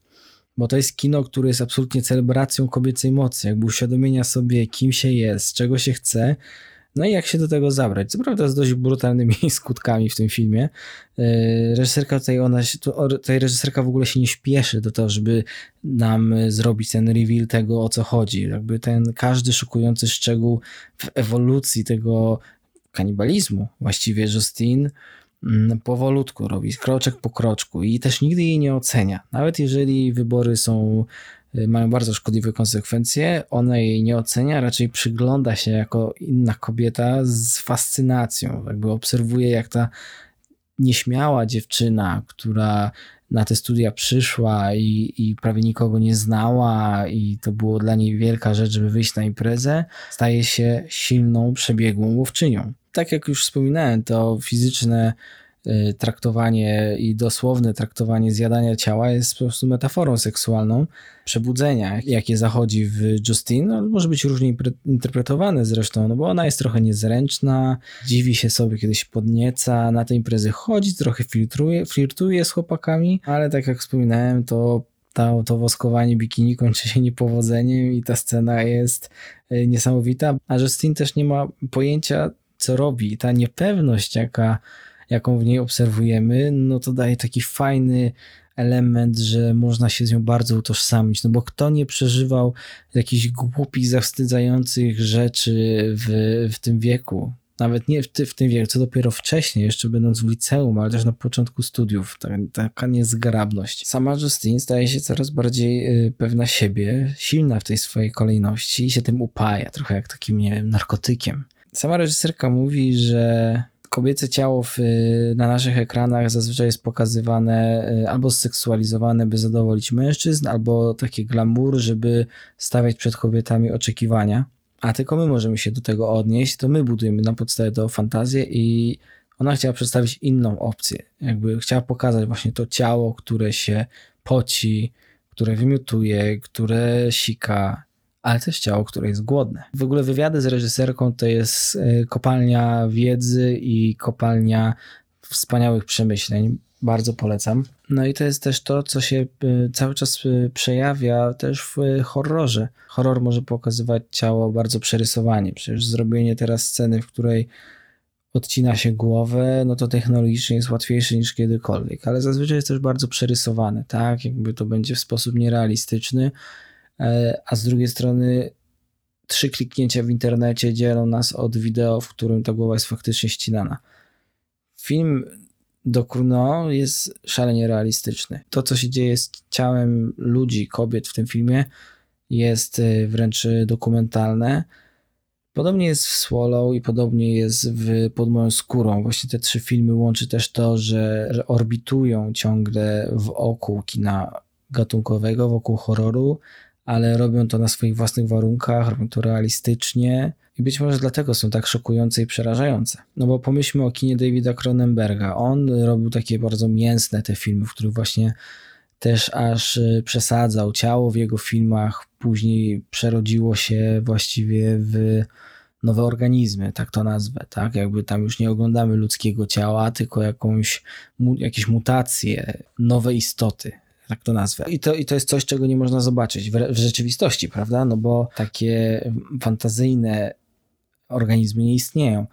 bo to jest kino, które jest absolutnie celebracją kobiecej mocy, jakby uświadomienia sobie, kim się jest, czego się chce, no i jak się do tego zabrać. Co prawda z dość brutalnymi skutkami w tym filmie. E, reżyserka tutaj, ona, tutaj reżyserka w ogóle się nie śpieszy do tego, żeby nam zrobić ten reveal tego, o co chodzi. Jakby ten każdy szukujący szczegół w ewolucji tego kanibalizmu, właściwie Justine, Mm, powolutku robi, kroczek po kroczku i też nigdy jej nie ocenia. Nawet jeżeli wybory są, y, mają bardzo szkodliwe konsekwencje, ona jej nie ocenia, raczej przygląda się jako inna kobieta z fascynacją. Jakby obserwuje, jak ta nieśmiała dziewczyna, która na te studia przyszła i, i prawie nikogo nie znała, i to było dla niej wielka rzecz, żeby wyjść na imprezę, staje się silną, przebiegłą łowczynią. Tak jak już wspominałem, to fizyczne traktowanie i dosłowne traktowanie zjadania ciała jest po prostu metaforą seksualną przebudzenia, jakie zachodzi w Justine. No, może być różnie interpretowane zresztą, no bo ona jest trochę niezręczna, dziwi się sobie, kiedy się podnieca, na te imprezy chodzi, trochę flirtuje, flirtuje z chłopakami, ale tak jak wspominałem, to to, to woskowanie bikini kończy się niepowodzeniem i ta scena jest y, niesamowita, a Justine też nie ma pojęcia, co robi, ta niepewność, jaka, jaką w niej obserwujemy, no to daje taki fajny element, że można się z nią bardzo utożsamić, no bo kto nie przeżywał jakichś głupich, zawstydzających rzeczy w, w tym wieku, nawet nie w, ty, w tym wieku, co dopiero wcześniej, jeszcze będąc w liceum, ale też na początku studiów, ta, taka niezgrabność. Sama Justine staje się coraz bardziej y, pewna siebie, silna w tej swojej kolejności i się tym upaja, trochę jak takim, nie wiem, narkotykiem. Sama reżyserka mówi, że kobiece ciało w, na naszych ekranach zazwyczaj jest pokazywane y, albo zseksualizowane, by zadowolić mężczyzn, albo takie glamour, żeby stawiać przed kobietami oczekiwania. A tylko my możemy się do tego odnieść, to my budujemy na podstawie tego fantazję i ona chciała przedstawić inną opcję. Jakby chciała pokazać właśnie to ciało, które się poci, które wymiotuje, które sika, ale też ciało, które jest głodne. W ogóle wywiady z reżyserką to jest e, kopalnia wiedzy i kopalnia wspaniałych przemyśleń. Bardzo polecam. No i to jest też to, co się e, cały czas e, przejawia też w horrorze. Horror może pokazywać ciało bardzo przerysowanie. Przecież zrobienie teraz sceny, w której odcina się głowę, no to technologicznie jest łatwiejsze niż kiedykolwiek, ale zazwyczaj jest też bardzo przerysowane, tak? Jakby to będzie w sposób nierealistyczny, a z drugiej strony trzy kliknięcia w internecie dzielą nas od wideo, w którym ta głowa jest faktycznie ścinana. Film do Kruno jest szalenie realistyczny. To, co się dzieje z ciałem ludzi, kobiet w tym filmie, jest e, wręcz dokumentalne Podobnie jest w Swallow i podobnie jest w Pod moją skórą. Właśnie te trzy filmy łączy też to, że orbitują ciągle wokół kina gatunkowego, wokół horroru, ale robią to na swoich własnych warunkach, robią to realistycznie i być może dlatego są tak szokujące i przerażające. No bo pomyślmy o kinie Davida Cronenberga. On robił takie bardzo mięsne te filmy, w których właśnie też aż y, przesadzał ciało w jego filmach, później przerodziło się właściwie w nowe organizmy, tak to nazwę, tak? Jakby tam już nie oglądamy ludzkiego ciała, tylko jakąś, jakieś mutacje, nowe istoty, tak to nazwę. I to, I to jest coś, czego nie można zobaczyć w, w rzeczywistości, prawda? No bo takie fantazyjne organizmy nie istnieją.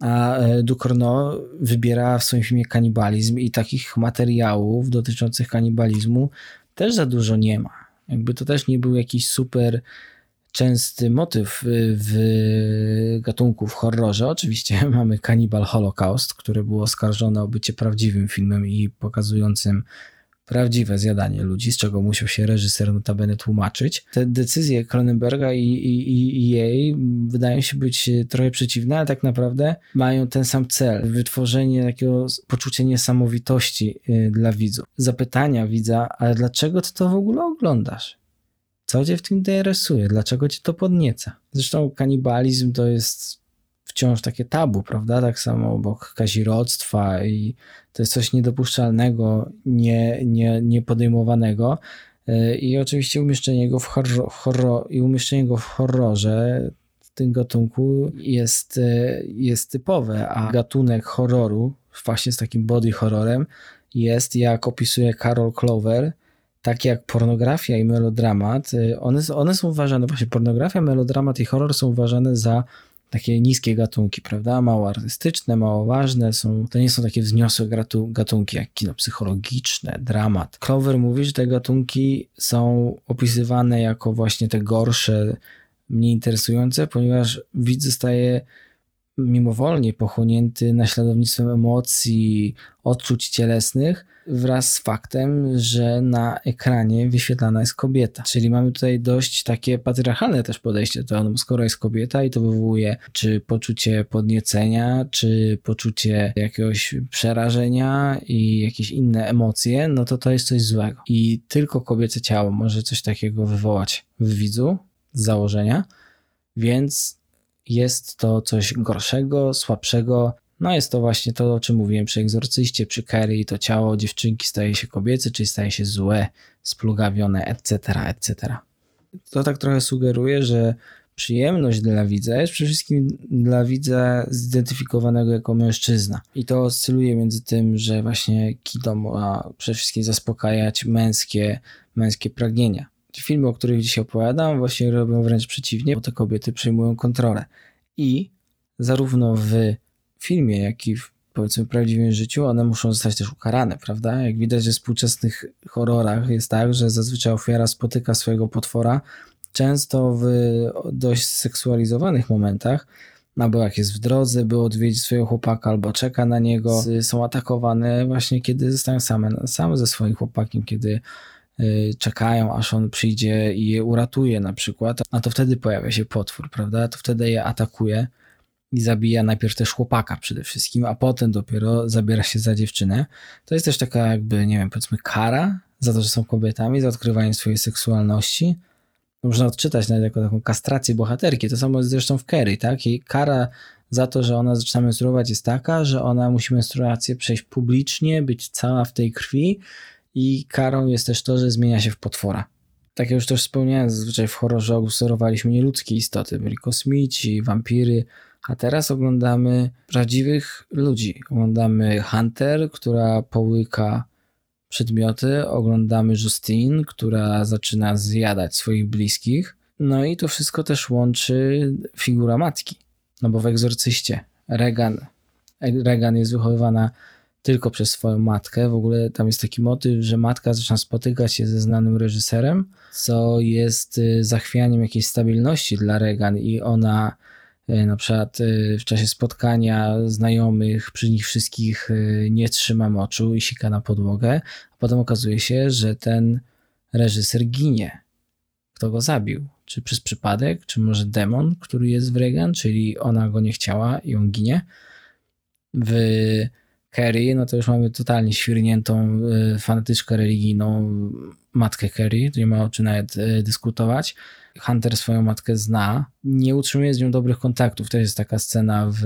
A e, Ducorno wybiera w swoim filmie kanibalizm i takich materiałów dotyczących kanibalizmu też za dużo nie ma. Jakby to też nie był jakiś super częsty motyw w gatunku w horrorze. Oczywiście mamy Cannibal Holocaust, który był oskarżony o bycie prawdziwym filmem i pokazującym prawdziwe zjadanie ludzi, z czego musiał się reżyser notabene tłumaczyć. Te decyzje Cronenberga i, i, i, jej wydają się być trochę przeciwne, ale tak naprawdę mają ten sam cel. Wytworzenie takiego poczucia niesamowitości y, dla widzów. Zapytania widza, ale dlaczego ty to w ogóle oglądasz? Co cię w tym interesuje? Dlaczego cię to podnieca? Zresztą kanibalizm to jest wciąż takie tabu, prawda? Tak samo obok kazirodztwa i to jest coś niedopuszczalnego, nie, nie, niepodejmowanego. E, I oczywiście umieszczenie go w, horror, horror, i umieszczenie go w horrorze w tym gatunku jest, e, jest typowe, a gatunek horroru, właśnie z takim body horrorem, jest, jak opisuje Carol Clover, takie jak pornografia i melodramat, y, one, one są uważane, właśnie pornografia, melodramat i horror są uważane za takie niskie gatunki, prawda? Mało artystyczne, mało ważne, są, to nie są takie wzniosłe gatunki jak kino psychologiczne, dramat. Clover mówi, że te gatunki są opisywane jako właśnie te gorsze, mniej interesujące, ponieważ widz zostaje mimowolnie pochłonięty naśladownictwem emocji, odczuć cielesnych wraz z faktem, że na ekranie wyświetlana jest kobieta. Czyli mamy tutaj dość takie patriarchalne też podejście no skoro jest kobieta i to wywołuje czy poczucie podniecenia, czy poczucie jakiegoś przerażenia i jakieś inne emocje, no to to jest coś złego. I tylko kobiece ciało może coś takiego wywołać w widzu z założenia, więc jest to coś gorszego, słabszego. No jest to właśnie to, o czym mówiłem przy egzorcyście, przy Kerry, to ciało dziewczynki staje się kobiece, czyli staje się złe, splugawione, etc., etc. To tak trochę sugeruje, że przyjemność dla widza jest przede wszystkim dla widza zidentyfikowanego jako mężczyzna. I to oscyluje między tym, że właśnie kino ma przede wszystkim zaspokajać męskie, męskie pragnienia filmy, o których dzisiaj opowiadam, właśnie robią wręcz przeciwnie, bo te kobiety przejmują kontrolę. I zarówno w filmie, jak i w powiedzmy prawdziwym życiu, one muszą zostać też ukarane, prawda? Jak widać, że w współczesnych horrorach jest tak, że zazwyczaj ofiara spotyka swojego potwora, często w dość seksualizowanych momentach, albo jak jest w drodze, by odwiedzić swojego chłopaka, albo czeka na niego, są atakowane właśnie kiedy zostają same, same ze swoim chłopakiem, kiedy czekają, aż on przyjdzie i je uratuje na przykład, a to wtedy pojawia się potwór, prawda? To wtedy je atakuje. i zabija najpierw też chłopaka przede wszystkim, a potem dopiero zabiera się za dziewczynę. To jest też taka jakby, nie wiem, powiedzmy kara za to, że są kobietami, za odkrywanie swojej seksualności. Można odczytać nawet jako taką kastrację bohaterki. To samo jest zresztą w Kerry, tak? I kara za to, że ona zaczyna menstruować jest taka, że ona musi menstruację przejść publicznie, być cała w tej krwi i karą jest też to, że zmienia się w potwora. Tak jak już też wspomniałem, zazwyczaj w horrorze obserwowaliśmy nieludzkie istoty, byli kosmici, wampiry, a teraz oglądamy prawdziwych ludzi. Oglądamy Hunter, która połyka przedmioty, oglądamy Justine, która zaczyna zjadać swoich bliskich. No i to wszystko też łączy figura matki. No bo w egzorcyście Regan, Regan jest wychowywana tylko przez swoją matkę. W ogóle tam jest taki motyw, że matka zaczyna spotykać się ze znanym reżyserem, co jest y, zachwianiem jakiejś stabilności dla Regan i ona y, na przykład y, w czasie spotkania znajomych przy nich wszystkich nie trzyma moczu i sika na podłogę, a potem okazuje się, że ten reżyser ginie. Kto go zabił? Czy przez przypadek, czy może demon, który jest w Regan, czyli ona go nie chciała i on ginie. W Kerry, no to już mamy totalnie świrniętą y, fanatyczkę religijną matkę Kerry, tu nie ma o czym nawet y, dyskutować. Hunter swoją matkę zna, nie utrzymuje z nią dobrych kontaktów. To jest taka scena w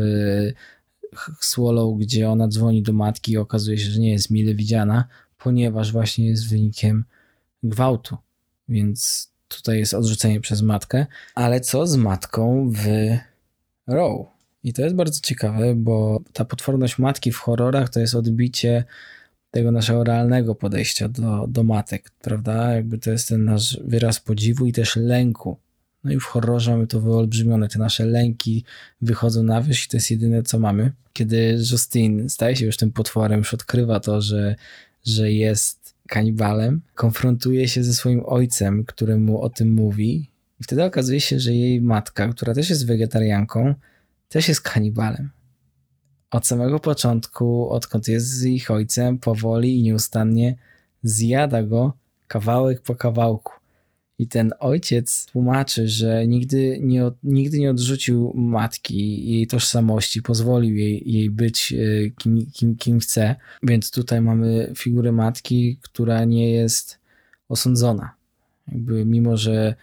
Swallow, gdzie ona dzwoni do matki i okazuje się, że nie jest mile widziana, ponieważ właśnie jest wynikiem gwałtu. Więc tutaj jest odrzucenie przez matkę. Ale co z matką w Row? I to jest bardzo ciekawe, bo ta potworność matki w horrorach to jest odbicie tego naszego realnego podejścia do, do matek, prawda? Jakby to jest ten nasz wyraz podziwu i też lęku. No i w horrorze mamy to wyolbrzymione. Te nasze lęki wychodzą na wierzch i to jest jedyne, co mamy. Kiedy Justine staje się już tym potworem, już odkrywa to, że, że jest kanibalem, konfrontuje się ze swoim ojcem, któremu o tym mówi i wtedy okazuje się, że jej matka, która też jest wegetarianką, też jest kanibalem. Od samego początku, odkąd jest z ich ojcem, powoli i nieustannie zjada go kawałek po kawałku. I ten ojciec tłumaczy, że nigdy nie, nigdy nie odrzucił matki, jej tożsamości, pozwolił jej, jej być e, kim, kim, kim chce. Więc tutaj mamy figurę matki, która nie jest osądzona. Jakby mimo, że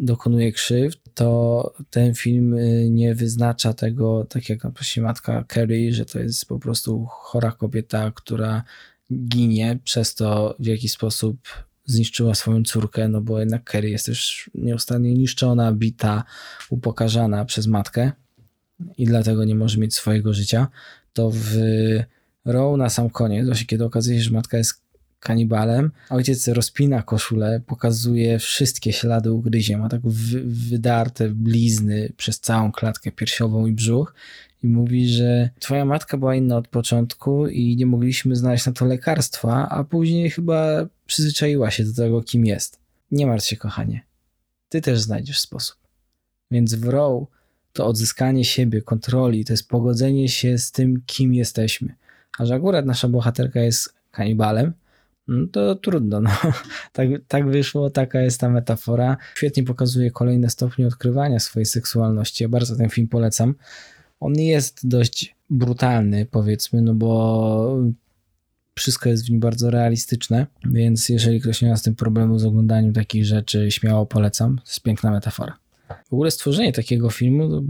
dokonuje krzywd, to ten film y, nie wyznacza tego, tak jak na przykład matka Carrie, że to jest po prostu chora kobieta, która ginie przez to, w jaki sposób zniszczyła swoją córkę, no bo jednak Carrie jest też nieustannie niszczona, bita, upokarzana przez matkę i dlatego nie może mieć swojego życia. To w Row na sam koniec, właśnie kiedy okazuje się, że matka jest kanibalem. Ojciec rozpina koszulę, pokazuje wszystkie ślady ugryzień, ma tak wydarte blizny przez całą klatkę piersiową i brzuch i mówi, że twoja matka była inna od początku i nie mogliśmy znaleźć na to lekarstwa, a później chyba przyzwyczaiła się do tego, kim jest. Nie martw się, kochanie. Ty też znajdziesz sposób. Więc w Row to odzyskanie siebie, kontroli, to jest pogodzenie się z tym, kim jesteśmy. A że akurat nasza bohaterka jest kanibalem, no to trudno. No. Tak, tak wyszło, taka jest ta metafora. Świetnie pokazuje kolejne stopnie odkrywania swojej seksualności. Ja bardzo ten film polecam. On jest dość brutalny, powiedzmy, no bo wszystko jest w nim bardzo realistyczne, więc jeżeli ktoś nie ma z tym problemu z oglądaniem takich rzeczy, śmiało polecam. To jest piękna metafora. W ogóle stworzenie takiego filmu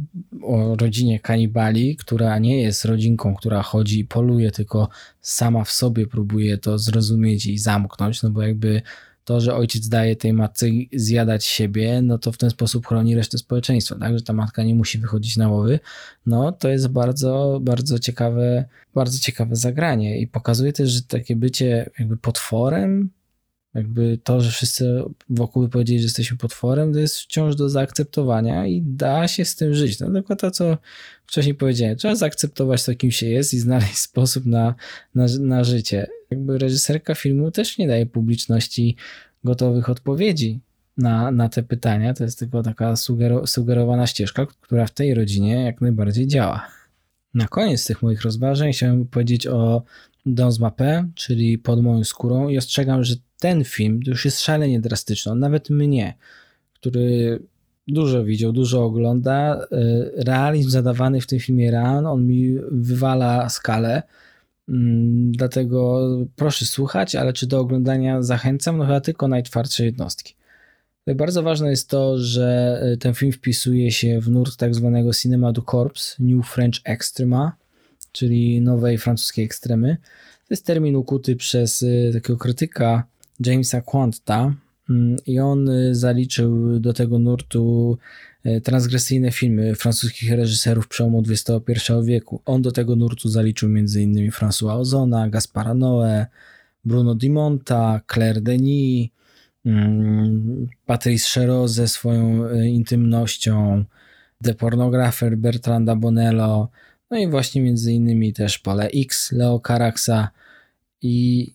o rodzinie kanibali, która nie jest rodzinką, która chodzi i poluje, tylko sama w sobie próbuje to zrozumieć i zamknąć, no bo jakby to, że ojciec daje tej matce zjadać siebie, no to w ten sposób chroni resztę społeczeństwa, tak, że ta matka nie musi wychodzić na łowy, no to jest bardzo, bardzo ciekawe, bardzo ciekawe zagranie i pokazuje też, że takie bycie jakby potworem jakby to, że wszyscy wokół by powiedzieli, że jesteśmy potworem, to jest wciąż do zaakceptowania i da się z tym żyć. No tylko to, co wcześniej powiedziałem. Trzeba zaakceptować to, kim się jest i znaleźć sposób na, na, na życie. Jakby reżyserka filmu też nie daje publiczności gotowych odpowiedzi na, na te pytania. To jest tylko taka sugero, sugerowana ścieżka, która w tej rodzinie jak najbardziej działa. Na koniec tych moich rozważań chciałem powiedzieć o Dans Mapę, czyli Pod moją skórą i ostrzegam, że ten film już jest szalenie drastyczny. Nawet mnie, który Dużo widział, dużo ogląda. Realizm zadawany w tym filmie Ran, on mi wywala skalę. Mm, dlatego proszę słuchać, ale czy do oglądania zachęcam? No chyba tylko najtwardsze jednostki. Bardzo ważne jest to, że ten film wpisuje się w nurt tak zwanego Cinema du Corps, New French Extrema, czyli nowej francuskiej ekstremy. To jest termin ukuty przez y, takiego krytyka Jamesa Quanta mm, i on y, zaliczył do tego nurtu y, transgresyjne filmy francuskich reżyserów przełomu XXI wieku. On do tego nurtu zaliczył m.in. François Ozona, Gaspara Noé, Bruno Dimonta, Claire Denis, mm, Patrice Chéreau ze swoją intymnością, The Pornographer Bertranda Bonello, no i właśnie między innymi też Pole X, Leo Caraxa i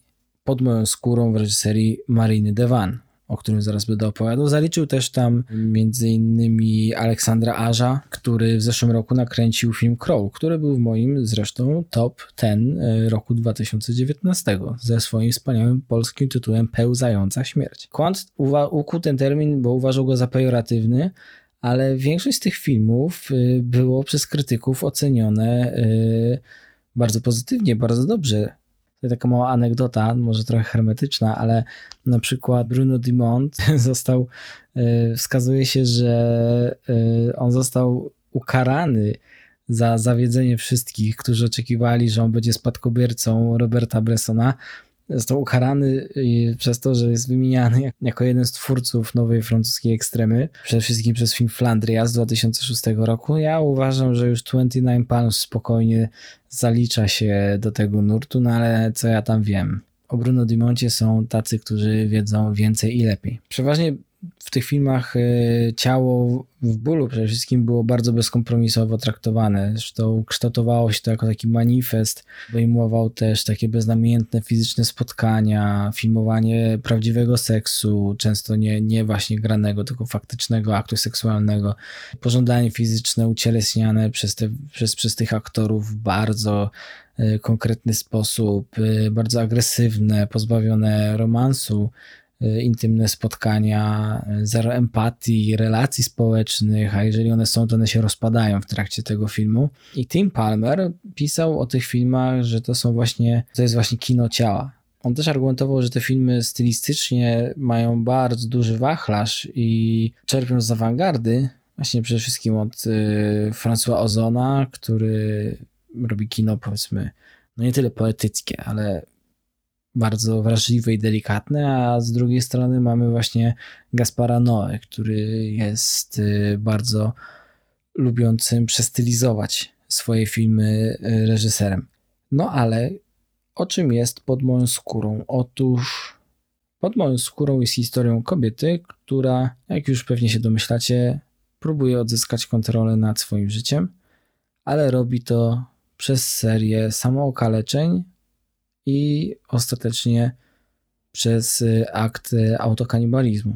pod moją skórą w reżyserii Mariny Devan, o którym zaraz będę opowiadał. Zaliczył też tam między innymi Aleksandra Aża, który w zeszłym roku nakręcił film Crow, który był w moim zresztą top 10 e, roku 2019 ze swoim wspaniałym polskim tytułem Pełzająca śmierć. Quant ukuł ten termin, bo uważał go za pejoratywny, ale większość z tych filmów y, było przez krytyków ocenione y, bardzo pozytywnie, bardzo dobrze. To taka mała anegdota, może trochę hermetyczna, ale na przykład Bruno Dumont został, y, wskazuje się, że on został ukarany za zawiedzenie wszystkich, którzy oczekiwali, że on będzie spadkobiercą Roberta Bressona, został ukarany przez to, że jest wymieniany jako jeden z twórców nowej francuskiej ekstremy, przede wszystkim przez film Flandria z 2006 roku. Ja uważam, że już 29 Palms spokojnie zalicza się do tego nurtu, no ale co ja tam wiem. O Bruno Dimoncie są tacy, którzy wiedzą więcej i lepiej. Przeważnie w tych filmach e, ciało w bólu przede wszystkim było bardzo bezkompromisowo traktowane. Zresztą kształtowało się to jako taki manifest, obejmował też takie beznamiętne fizyczne spotkania, filmowanie prawdziwego seksu, często nie, nie właśnie granego, tylko faktycznego aktu seksualnego, pożądanie fizyczne ucieleśniane przez, te, przez, przez tych aktorów w bardzo e, konkretny sposób, e, bardzo agresywne, pozbawione romansu intymne spotkania, y, zero empatii, relacji społecznych, a jeżeli one są, to one się rozpadają w trakcie tego filmu. I Tim Palmer pisał o tych filmach, że to są właśnie, to jest właśnie kino ciała. On też argumentował, że te filmy stylistycznie mają bardzo duży wachlarz i czerpią z awangardy, właśnie przede wszystkim od y, François Ozona, który robi kino powiedzmy, no nie tyle poetyckie, ale bardzo wrażliwe i delikatne, a z drugiej strony mamy właśnie Gaspara Noe, który jest y, bardzo lubiącym przestylizować swoje filmy y, reżyserem. No ale o czym jest pod moją skórą? Otóż pod moją skórą jest historią kobiety, która, jak już pewnie się domyślacie, próbuje odzyskać kontrolę nad swoim życiem, ale robi to przez serię samookaleczeń i ostatecznie przez y, akt y, autokanibalizmu.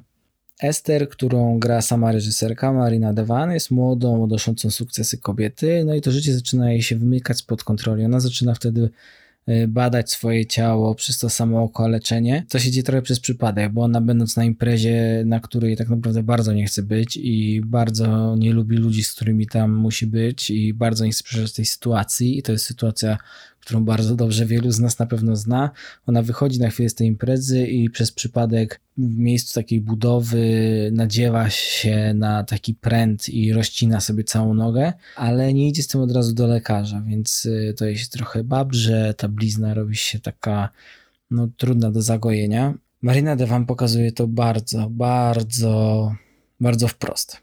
Esther, którą gra sama reżyserka Marina Devan, jest młodą, odnoszącą sukcesy kobiety, no i to życie zaczyna jej się wymykać spod kontroli. Ona zaczyna wtedy y, badać swoje ciało przez to samo okaleczenie. To się dzieje trochę przez przypadek, bo ona będąc na imprezie, na której tak naprawdę bardzo nie chce być i bardzo nie lubi ludzi, z którymi tam musi być i bardzo nie chce przeżyć tej sytuacji i to jest sytuacja, którą bardzo dobrze wielu z nas na pewno zna. Ona wychodzi na chwilę z tej imprezy i przez przypadek w miejscu takiej budowy nadziewa się na taki pręt i rozcina sobie całą nogę, ale nie idzie z tym od razu do lekarza, więc y, to jest trochę babrze, ta blizna robi się taka no, trudna do zagojenia. Marina Devan pokazuje to bardzo, bardzo, bardzo wprost.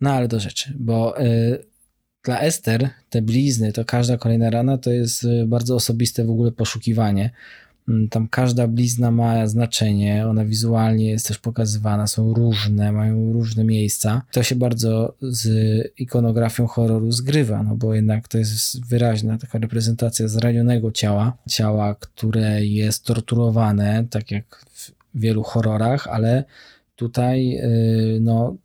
No ale do rzeczy, bo y, dla Ester te blizny, to każda kolejna rana to jest y, bardzo osobiste w ogóle poszukiwanie. Mm, tam każda blizna ma znaczenie, ona wizualnie jest też pokazywana, są różne, mają różne miejsca. To się bardzo z ikonografią horroru zgrywa, no bo jednak to jest wyraźna taka reprezentacja zranionego ciała, ciała, które jest torturowane, tak jak w wielu horrorach, ale tutaj y, no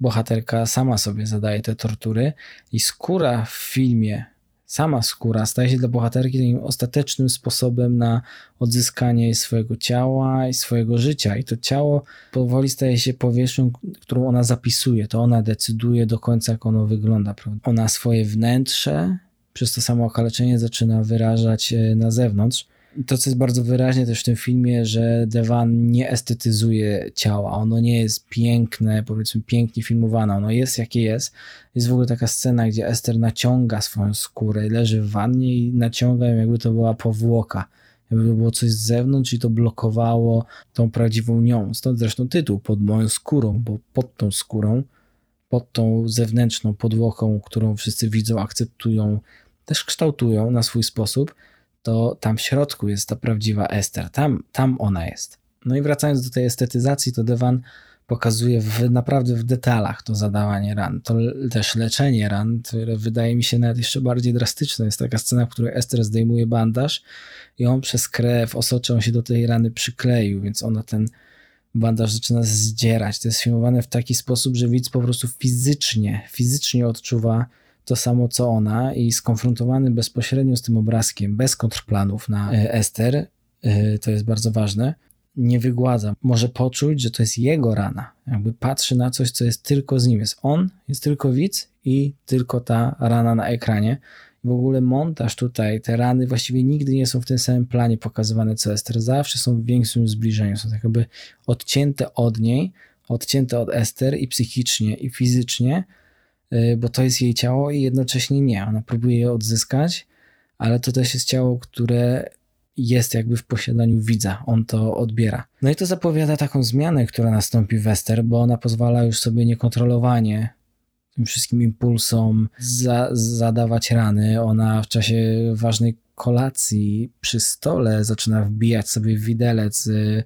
bohaterka sama sobie zadaje te tortury i skóra w filmie sama skóra staje się dla bohaterki takim ostatecznym sposobem na odzyskanie swojego ciała i swojego życia. I to ciało powoli staje się powierzchnią, którą ona zapisuje. To ona decyduje do końca, jak ono wygląda. Prawda? Ona swoje wnętrze przez to samo okaleczenie zaczyna wyrażać e, na zewnątrz to, co jest bardzo wyraźnie też w tym filmie, że Devan nie estetyzuje ciała. Ono nie jest piękne, powiedzmy pięknie filmowane. Ono jest jakie jest. Jest w ogóle taka scena, gdzie Esther naciąga swoją skórę, leży w wannie i naciąga ją, jakby to była powłoka. Jakby to było coś z zewnątrz i to blokowało tą prawdziwą nią. Stąd zresztą tytuł pod moją skórą, bo pod tą skórą, pod tą zewnętrzną podłoką, którą wszyscy widzą, akceptują, też kształtują na swój sposób to tam w środku jest ta prawdziwa Ester. Tam, tam ona jest. No i wracając do tej estetyzacji, to Devan pokazuje w, naprawdę w detalach to zadawanie ran, to też leczenie ran, które wydaje mi się nawet jeszcze bardziej drastyczne. Jest taka scena, w której Ester zdejmuje bandaż i on przez krew, osocze, on się do tej rany przykleił, więc ona ten bandaż zaczyna zdzierać. To jest filmowane w taki sposób, że widz po prostu fizycznie, fizycznie odczuwa to samo co ona i skonfrontowany bezpośrednio z tym obrazkiem, bez kontrplanów na e, Ester, e, to jest bardzo ważne, nie wygładza. Może poczuć, że to jest jego rana. Jakby patrzy na coś, co jest tylko z nim. Jest on, jest tylko widz i tylko ta rana na ekranie. W ogóle montaż tutaj, te rany właściwie nigdy nie są w tym samym planie pokazywane co Ester. Zawsze są w większym zbliżeniu. Są tak jakby odcięte od niej, odcięte od Ester i psychicznie, i fizycznie, bo to jest jej ciało i jednocześnie nie. Ona próbuje je odzyskać, ale to też jest ciało, które jest jakby w posiadaniu widza, on to odbiera. No i to zapowiada taką zmianę, która nastąpi w Ester, bo ona pozwala już sobie niekontrolowanie tym wszystkim impulsom za, zadawać rany. Ona w czasie ważnej kolacji przy stole zaczyna wbijać sobie widelec y,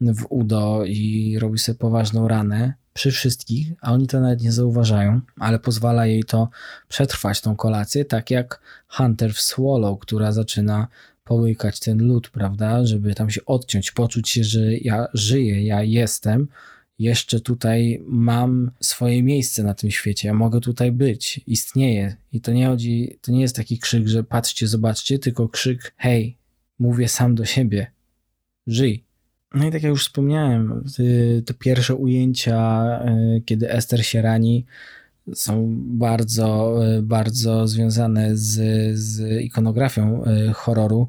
w udo i robi sobie poważną ranę przy wszystkich, a oni to nawet nie zauważają, ale pozwala jej to przetrwać tą kolację, tak jak Hunter w Swallow, która zaczyna połykać ten lód, prawda, żeby tam się odciąć, poczuć się, że ja żyję, ja jestem, jeszcze tutaj mam swoje miejsce na tym świecie, ja mogę tutaj być, istnieję. I to nie chodzi, to nie jest taki krzyk, że patrzcie, zobaczcie, tylko krzyk, hej, mówię sam do siebie, żyj. No i tak jak już wspomniałem, te pierwsze ujęcia, e, kiedy Ester się rani, są bardzo, e, bardzo związane z, z ikonografią e, horroru.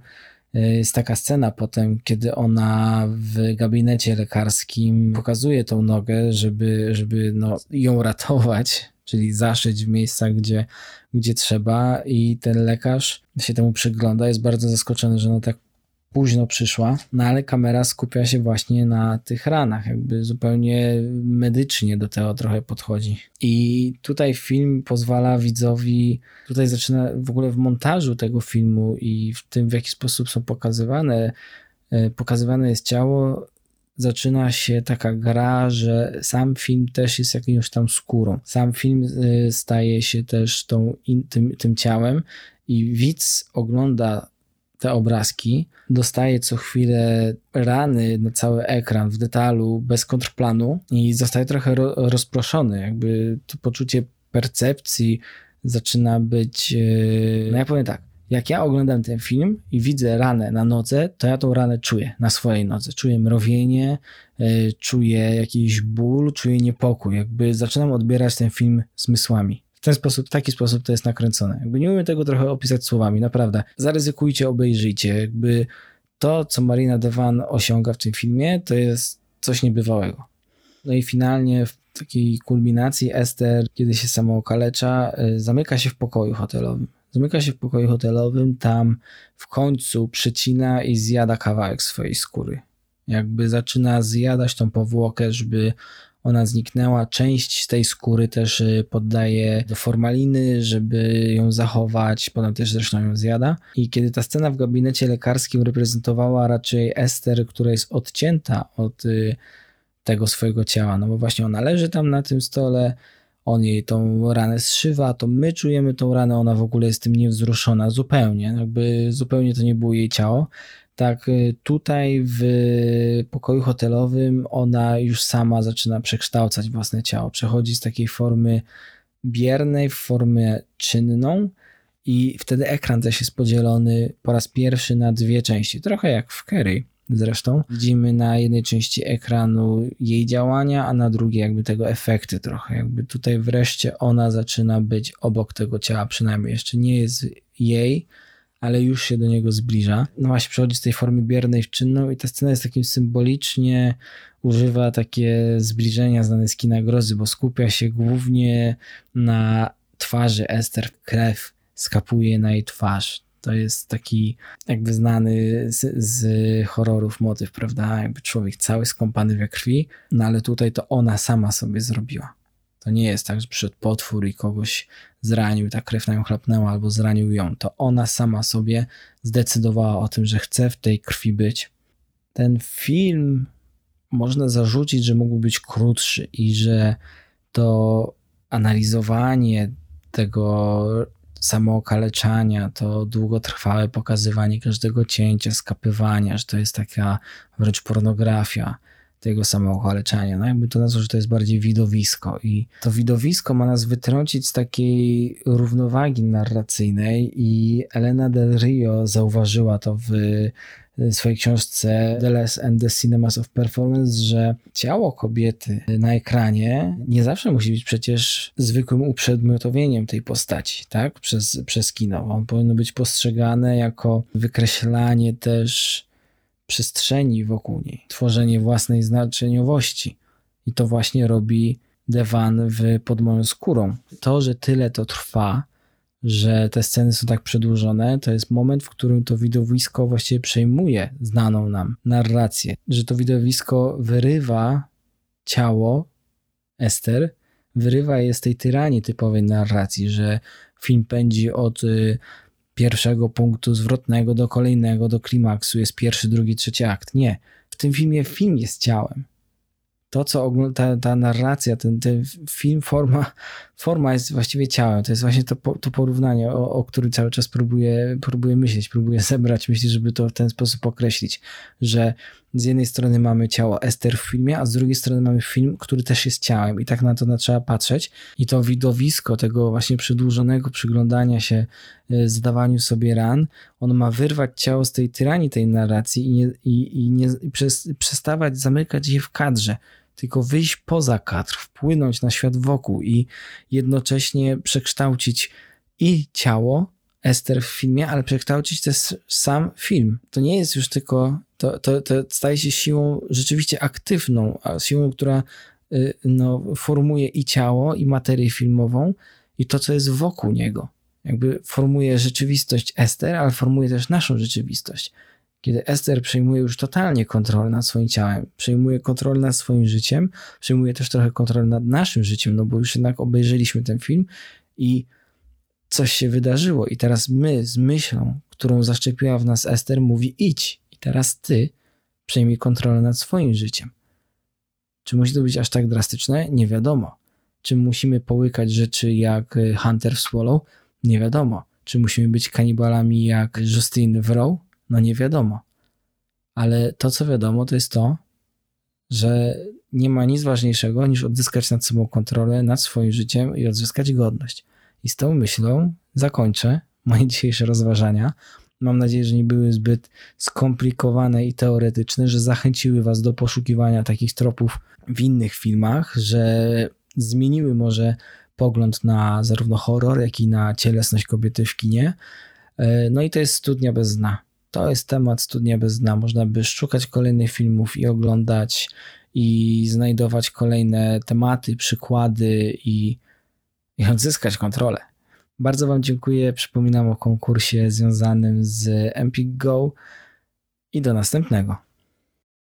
Jest taka scena potem, kiedy ona w gabinecie lekarskim pokazuje tą nogę, żeby, żeby no, ją ratować, czyli zaszyć w miejscach, gdzie, gdzie trzeba, i ten lekarz się temu przygląda, jest bardzo zaskoczony, że ona tak późno przyszła, no ale kamera skupia się właśnie na tych ranach, jakby zupełnie medycznie do tego trochę podchodzi. I tutaj film pozwala widzowi, tutaj zaczyna w ogóle w montażu tego filmu i w tym, w jaki sposób są pokazywane, e, pokazywane jest ciało, zaczyna się taka gra, że sam film też jest jakąś tam skórą. Sam film e, staje się też tą, tym, tym ciałem i widz ogląda te obrazki, dostaje co chwilę rany na cały ekran w detalu, bez kontrplanu i zostaje trochę ro rozproszony. Jakby to poczucie percepcji zaczyna być. Yy, no ja powiem tak. Jak ja oglądam ten film i widzę ranę na nodze, to ja tą ranę czuję na swojej nodze. Czuję mrowienie, yy, czuję jakiś ból, czuję niepokój. Jakby zaczynam odbierać ten film zmysłami w ten sposób, taki sposób to jest nakręcone. Jakby nie umiem tego trochę opisać słowami, naprawdę. Zaryzykujcie, obejrzyjcie. Jakby to, co Marina Devan osiąga w tym filmie, to jest coś niebywałego. No i finalnie w takiej kulminacji Esther, kiedy się samo okalecza, y, zamyka się w pokoju hotelowym. Zamyka się w pokoju hotelowym, tam w końcu przecina i zjada kawałek swojej skóry. Jakby zaczyna zjadać tą powłokę, żeby ona zniknęła. Część tej skóry też y, poddaje do formaliny, żeby ją zachować, potem też zresztą ją zjada. I kiedy ta scena w gabinecie lekarskim reprezentowała raczej Ester, która jest odcięta od y, tego swojego ciała, no bo właśnie ona leży tam na tym stole, on jej tą ranę zszywa, to my czujemy tą ranę, ona w ogóle jest tym niewzruszona zupełnie, jakby zupełnie to nie było jej ciało. Tak, y, tutaj w pokoju hotelowym ona już sama zaczyna przekształcać własne ciało. Przechodzi z takiej formy biernej w formę czynną I wtedy ekran też jest podzielony po raz pierwszy na dwie części, trochę jak w Kerry zresztą. Widzimy na jednej części ekranu jej działania, a na drugiej jakby tego efekty trochę. Jakby tutaj wreszcie ona zaczyna być obok tego ciała, przynajmniej jeszcze nie jest jej, ale już się do niego zbliża. No właśnie przechodzi z tej formy biernej w czynną i ta scena jest takim symbolicznie używa takie zbliżenia znane z kina grozy, bo skupia się głównie na twarzy Ester, krew skapuje na jej twarz. To jest taki jakby znany z, z, horrorów motyw, prawda? Jakby człowiek cały skąpany we krwi, no ale tutaj to ona sama sobie zrobiła. To nie jest tak, że przyszedł potwór i kogoś zranił, ta krew na nią chlapnęła albo zranił ją. To ona sama sobie zdecydowała o tym, że chce w tej krwi być. Ten film można zarzucić, że mógł być krótszy i że to analizowanie tego samookaleczania, to długotrwałe pokazywanie każdego cięcia, skapywania, że to jest taka wręcz pornografia tego samookaleczania. No jakby to nazwać, że to jest bardziej widowisko i to widowisko ma nas wytrącić z takiej równowagi narracyjnej i Elena del Rio zauważyła to w swojej książce The Less and the Cinemas of Performance, że ciało kobiety na ekranie nie zawsze musi być przecież zwykłym uprzedmiotowieniem tej postaci, tak? Przez, przez kino. On powinno być postrzegane jako wykreślanie też przestrzeni wokół niej, tworzenie własnej znaczeniowości. I to właśnie robi Devan w Pod moją skórą. To, że tyle to trwa, że te sceny są tak przedłużone, to jest moment, w którym to widowisko właściwie przejmuje znaną nam narrację, że to widowisko wyrywa ciało Ester, wyrywa je z tej tyranii typowej narracji, że film pędzi od y, pierwszego punktu zwrotnego do kolejnego, do klimaksu, jest pierwszy, drugi, trzeci akt. Nie. W tym filmie film jest ciałem to, co ta, ta narracja, ten, ten film, forma, forma jest właściwie ciałem. To jest właśnie to, to porównanie, o, o którym cały czas próbuję, próbuję myśleć, próbuję zebrać myśli, żeby to w ten sposób określić, że z jednej strony mamy ciało Ester w filmie, a z drugiej strony mamy film, który też jest ciałem i tak na to trzeba patrzeć i to widowisko tego właśnie przedłużonego przyglądania się, e, zdawaniu sobie ran, on ma wyrwać ciało z tej tyranii tej narracji i, nie, i, i nie, przez, przestawać zamykać je w kadrze, tylko wyjść poza kadr, wpłynąć na świat wokół i jednocześnie przekształcić i ciało Ester w filmie, ale przekształcić też sam film. To nie jest już tylko, to, to, to staje się siłą rzeczywiście aktywną, a siłą, która y, no, formuje i ciało, i materię filmową, i to, co jest wokół niego. Jakby formuje rzeczywistość Ester, ale formuje też naszą rzeczywistość. Kiedy Ester przejmuje już totalnie kontrolę nad swoim ciałem, przejmuje kontrolę nad swoim życiem, przejmuje też trochę kontrolę nad naszym życiem, no bo już jednak obejrzeliśmy ten film i coś się wydarzyło. I teraz my z myślą, którą zaszczepiła w nas Ester, mówi idź teraz ty przejmij kontrolę nad swoim życiem. Czy musi to być aż tak drastyczne? Nie wiadomo. Czy musimy połykać rzeczy jak Hunter w Swallow? Nie wiadomo. Czy musimy być kanibalami jak Justine w Row? No nie wiadomo. Ale to, co wiadomo, to jest to, że nie ma nic ważniejszego niż odzyskać nad sobą kontrolę nad swoim życiem i odzyskać godność. I z tą myślą zakończę moje dzisiejsze rozważania. Mam nadzieję, że nie były zbyt skomplikowane i teoretyczne, że zachęciły Was do poszukiwania takich tropów w innych filmach, że zmieniły może pogląd na zarówno horror, jak i na cielesność kobiety w kinie. E, no i to jest studnia bez dna. To jest temat studnia bez dna. Można by szukać kolejnych filmów i oglądać i znajdować kolejne tematy, przykłady i, i odzyskać kontrolę. Bardzo Wam dziękuję. Przypominam o konkursie związanym z Empik Go i do następnego.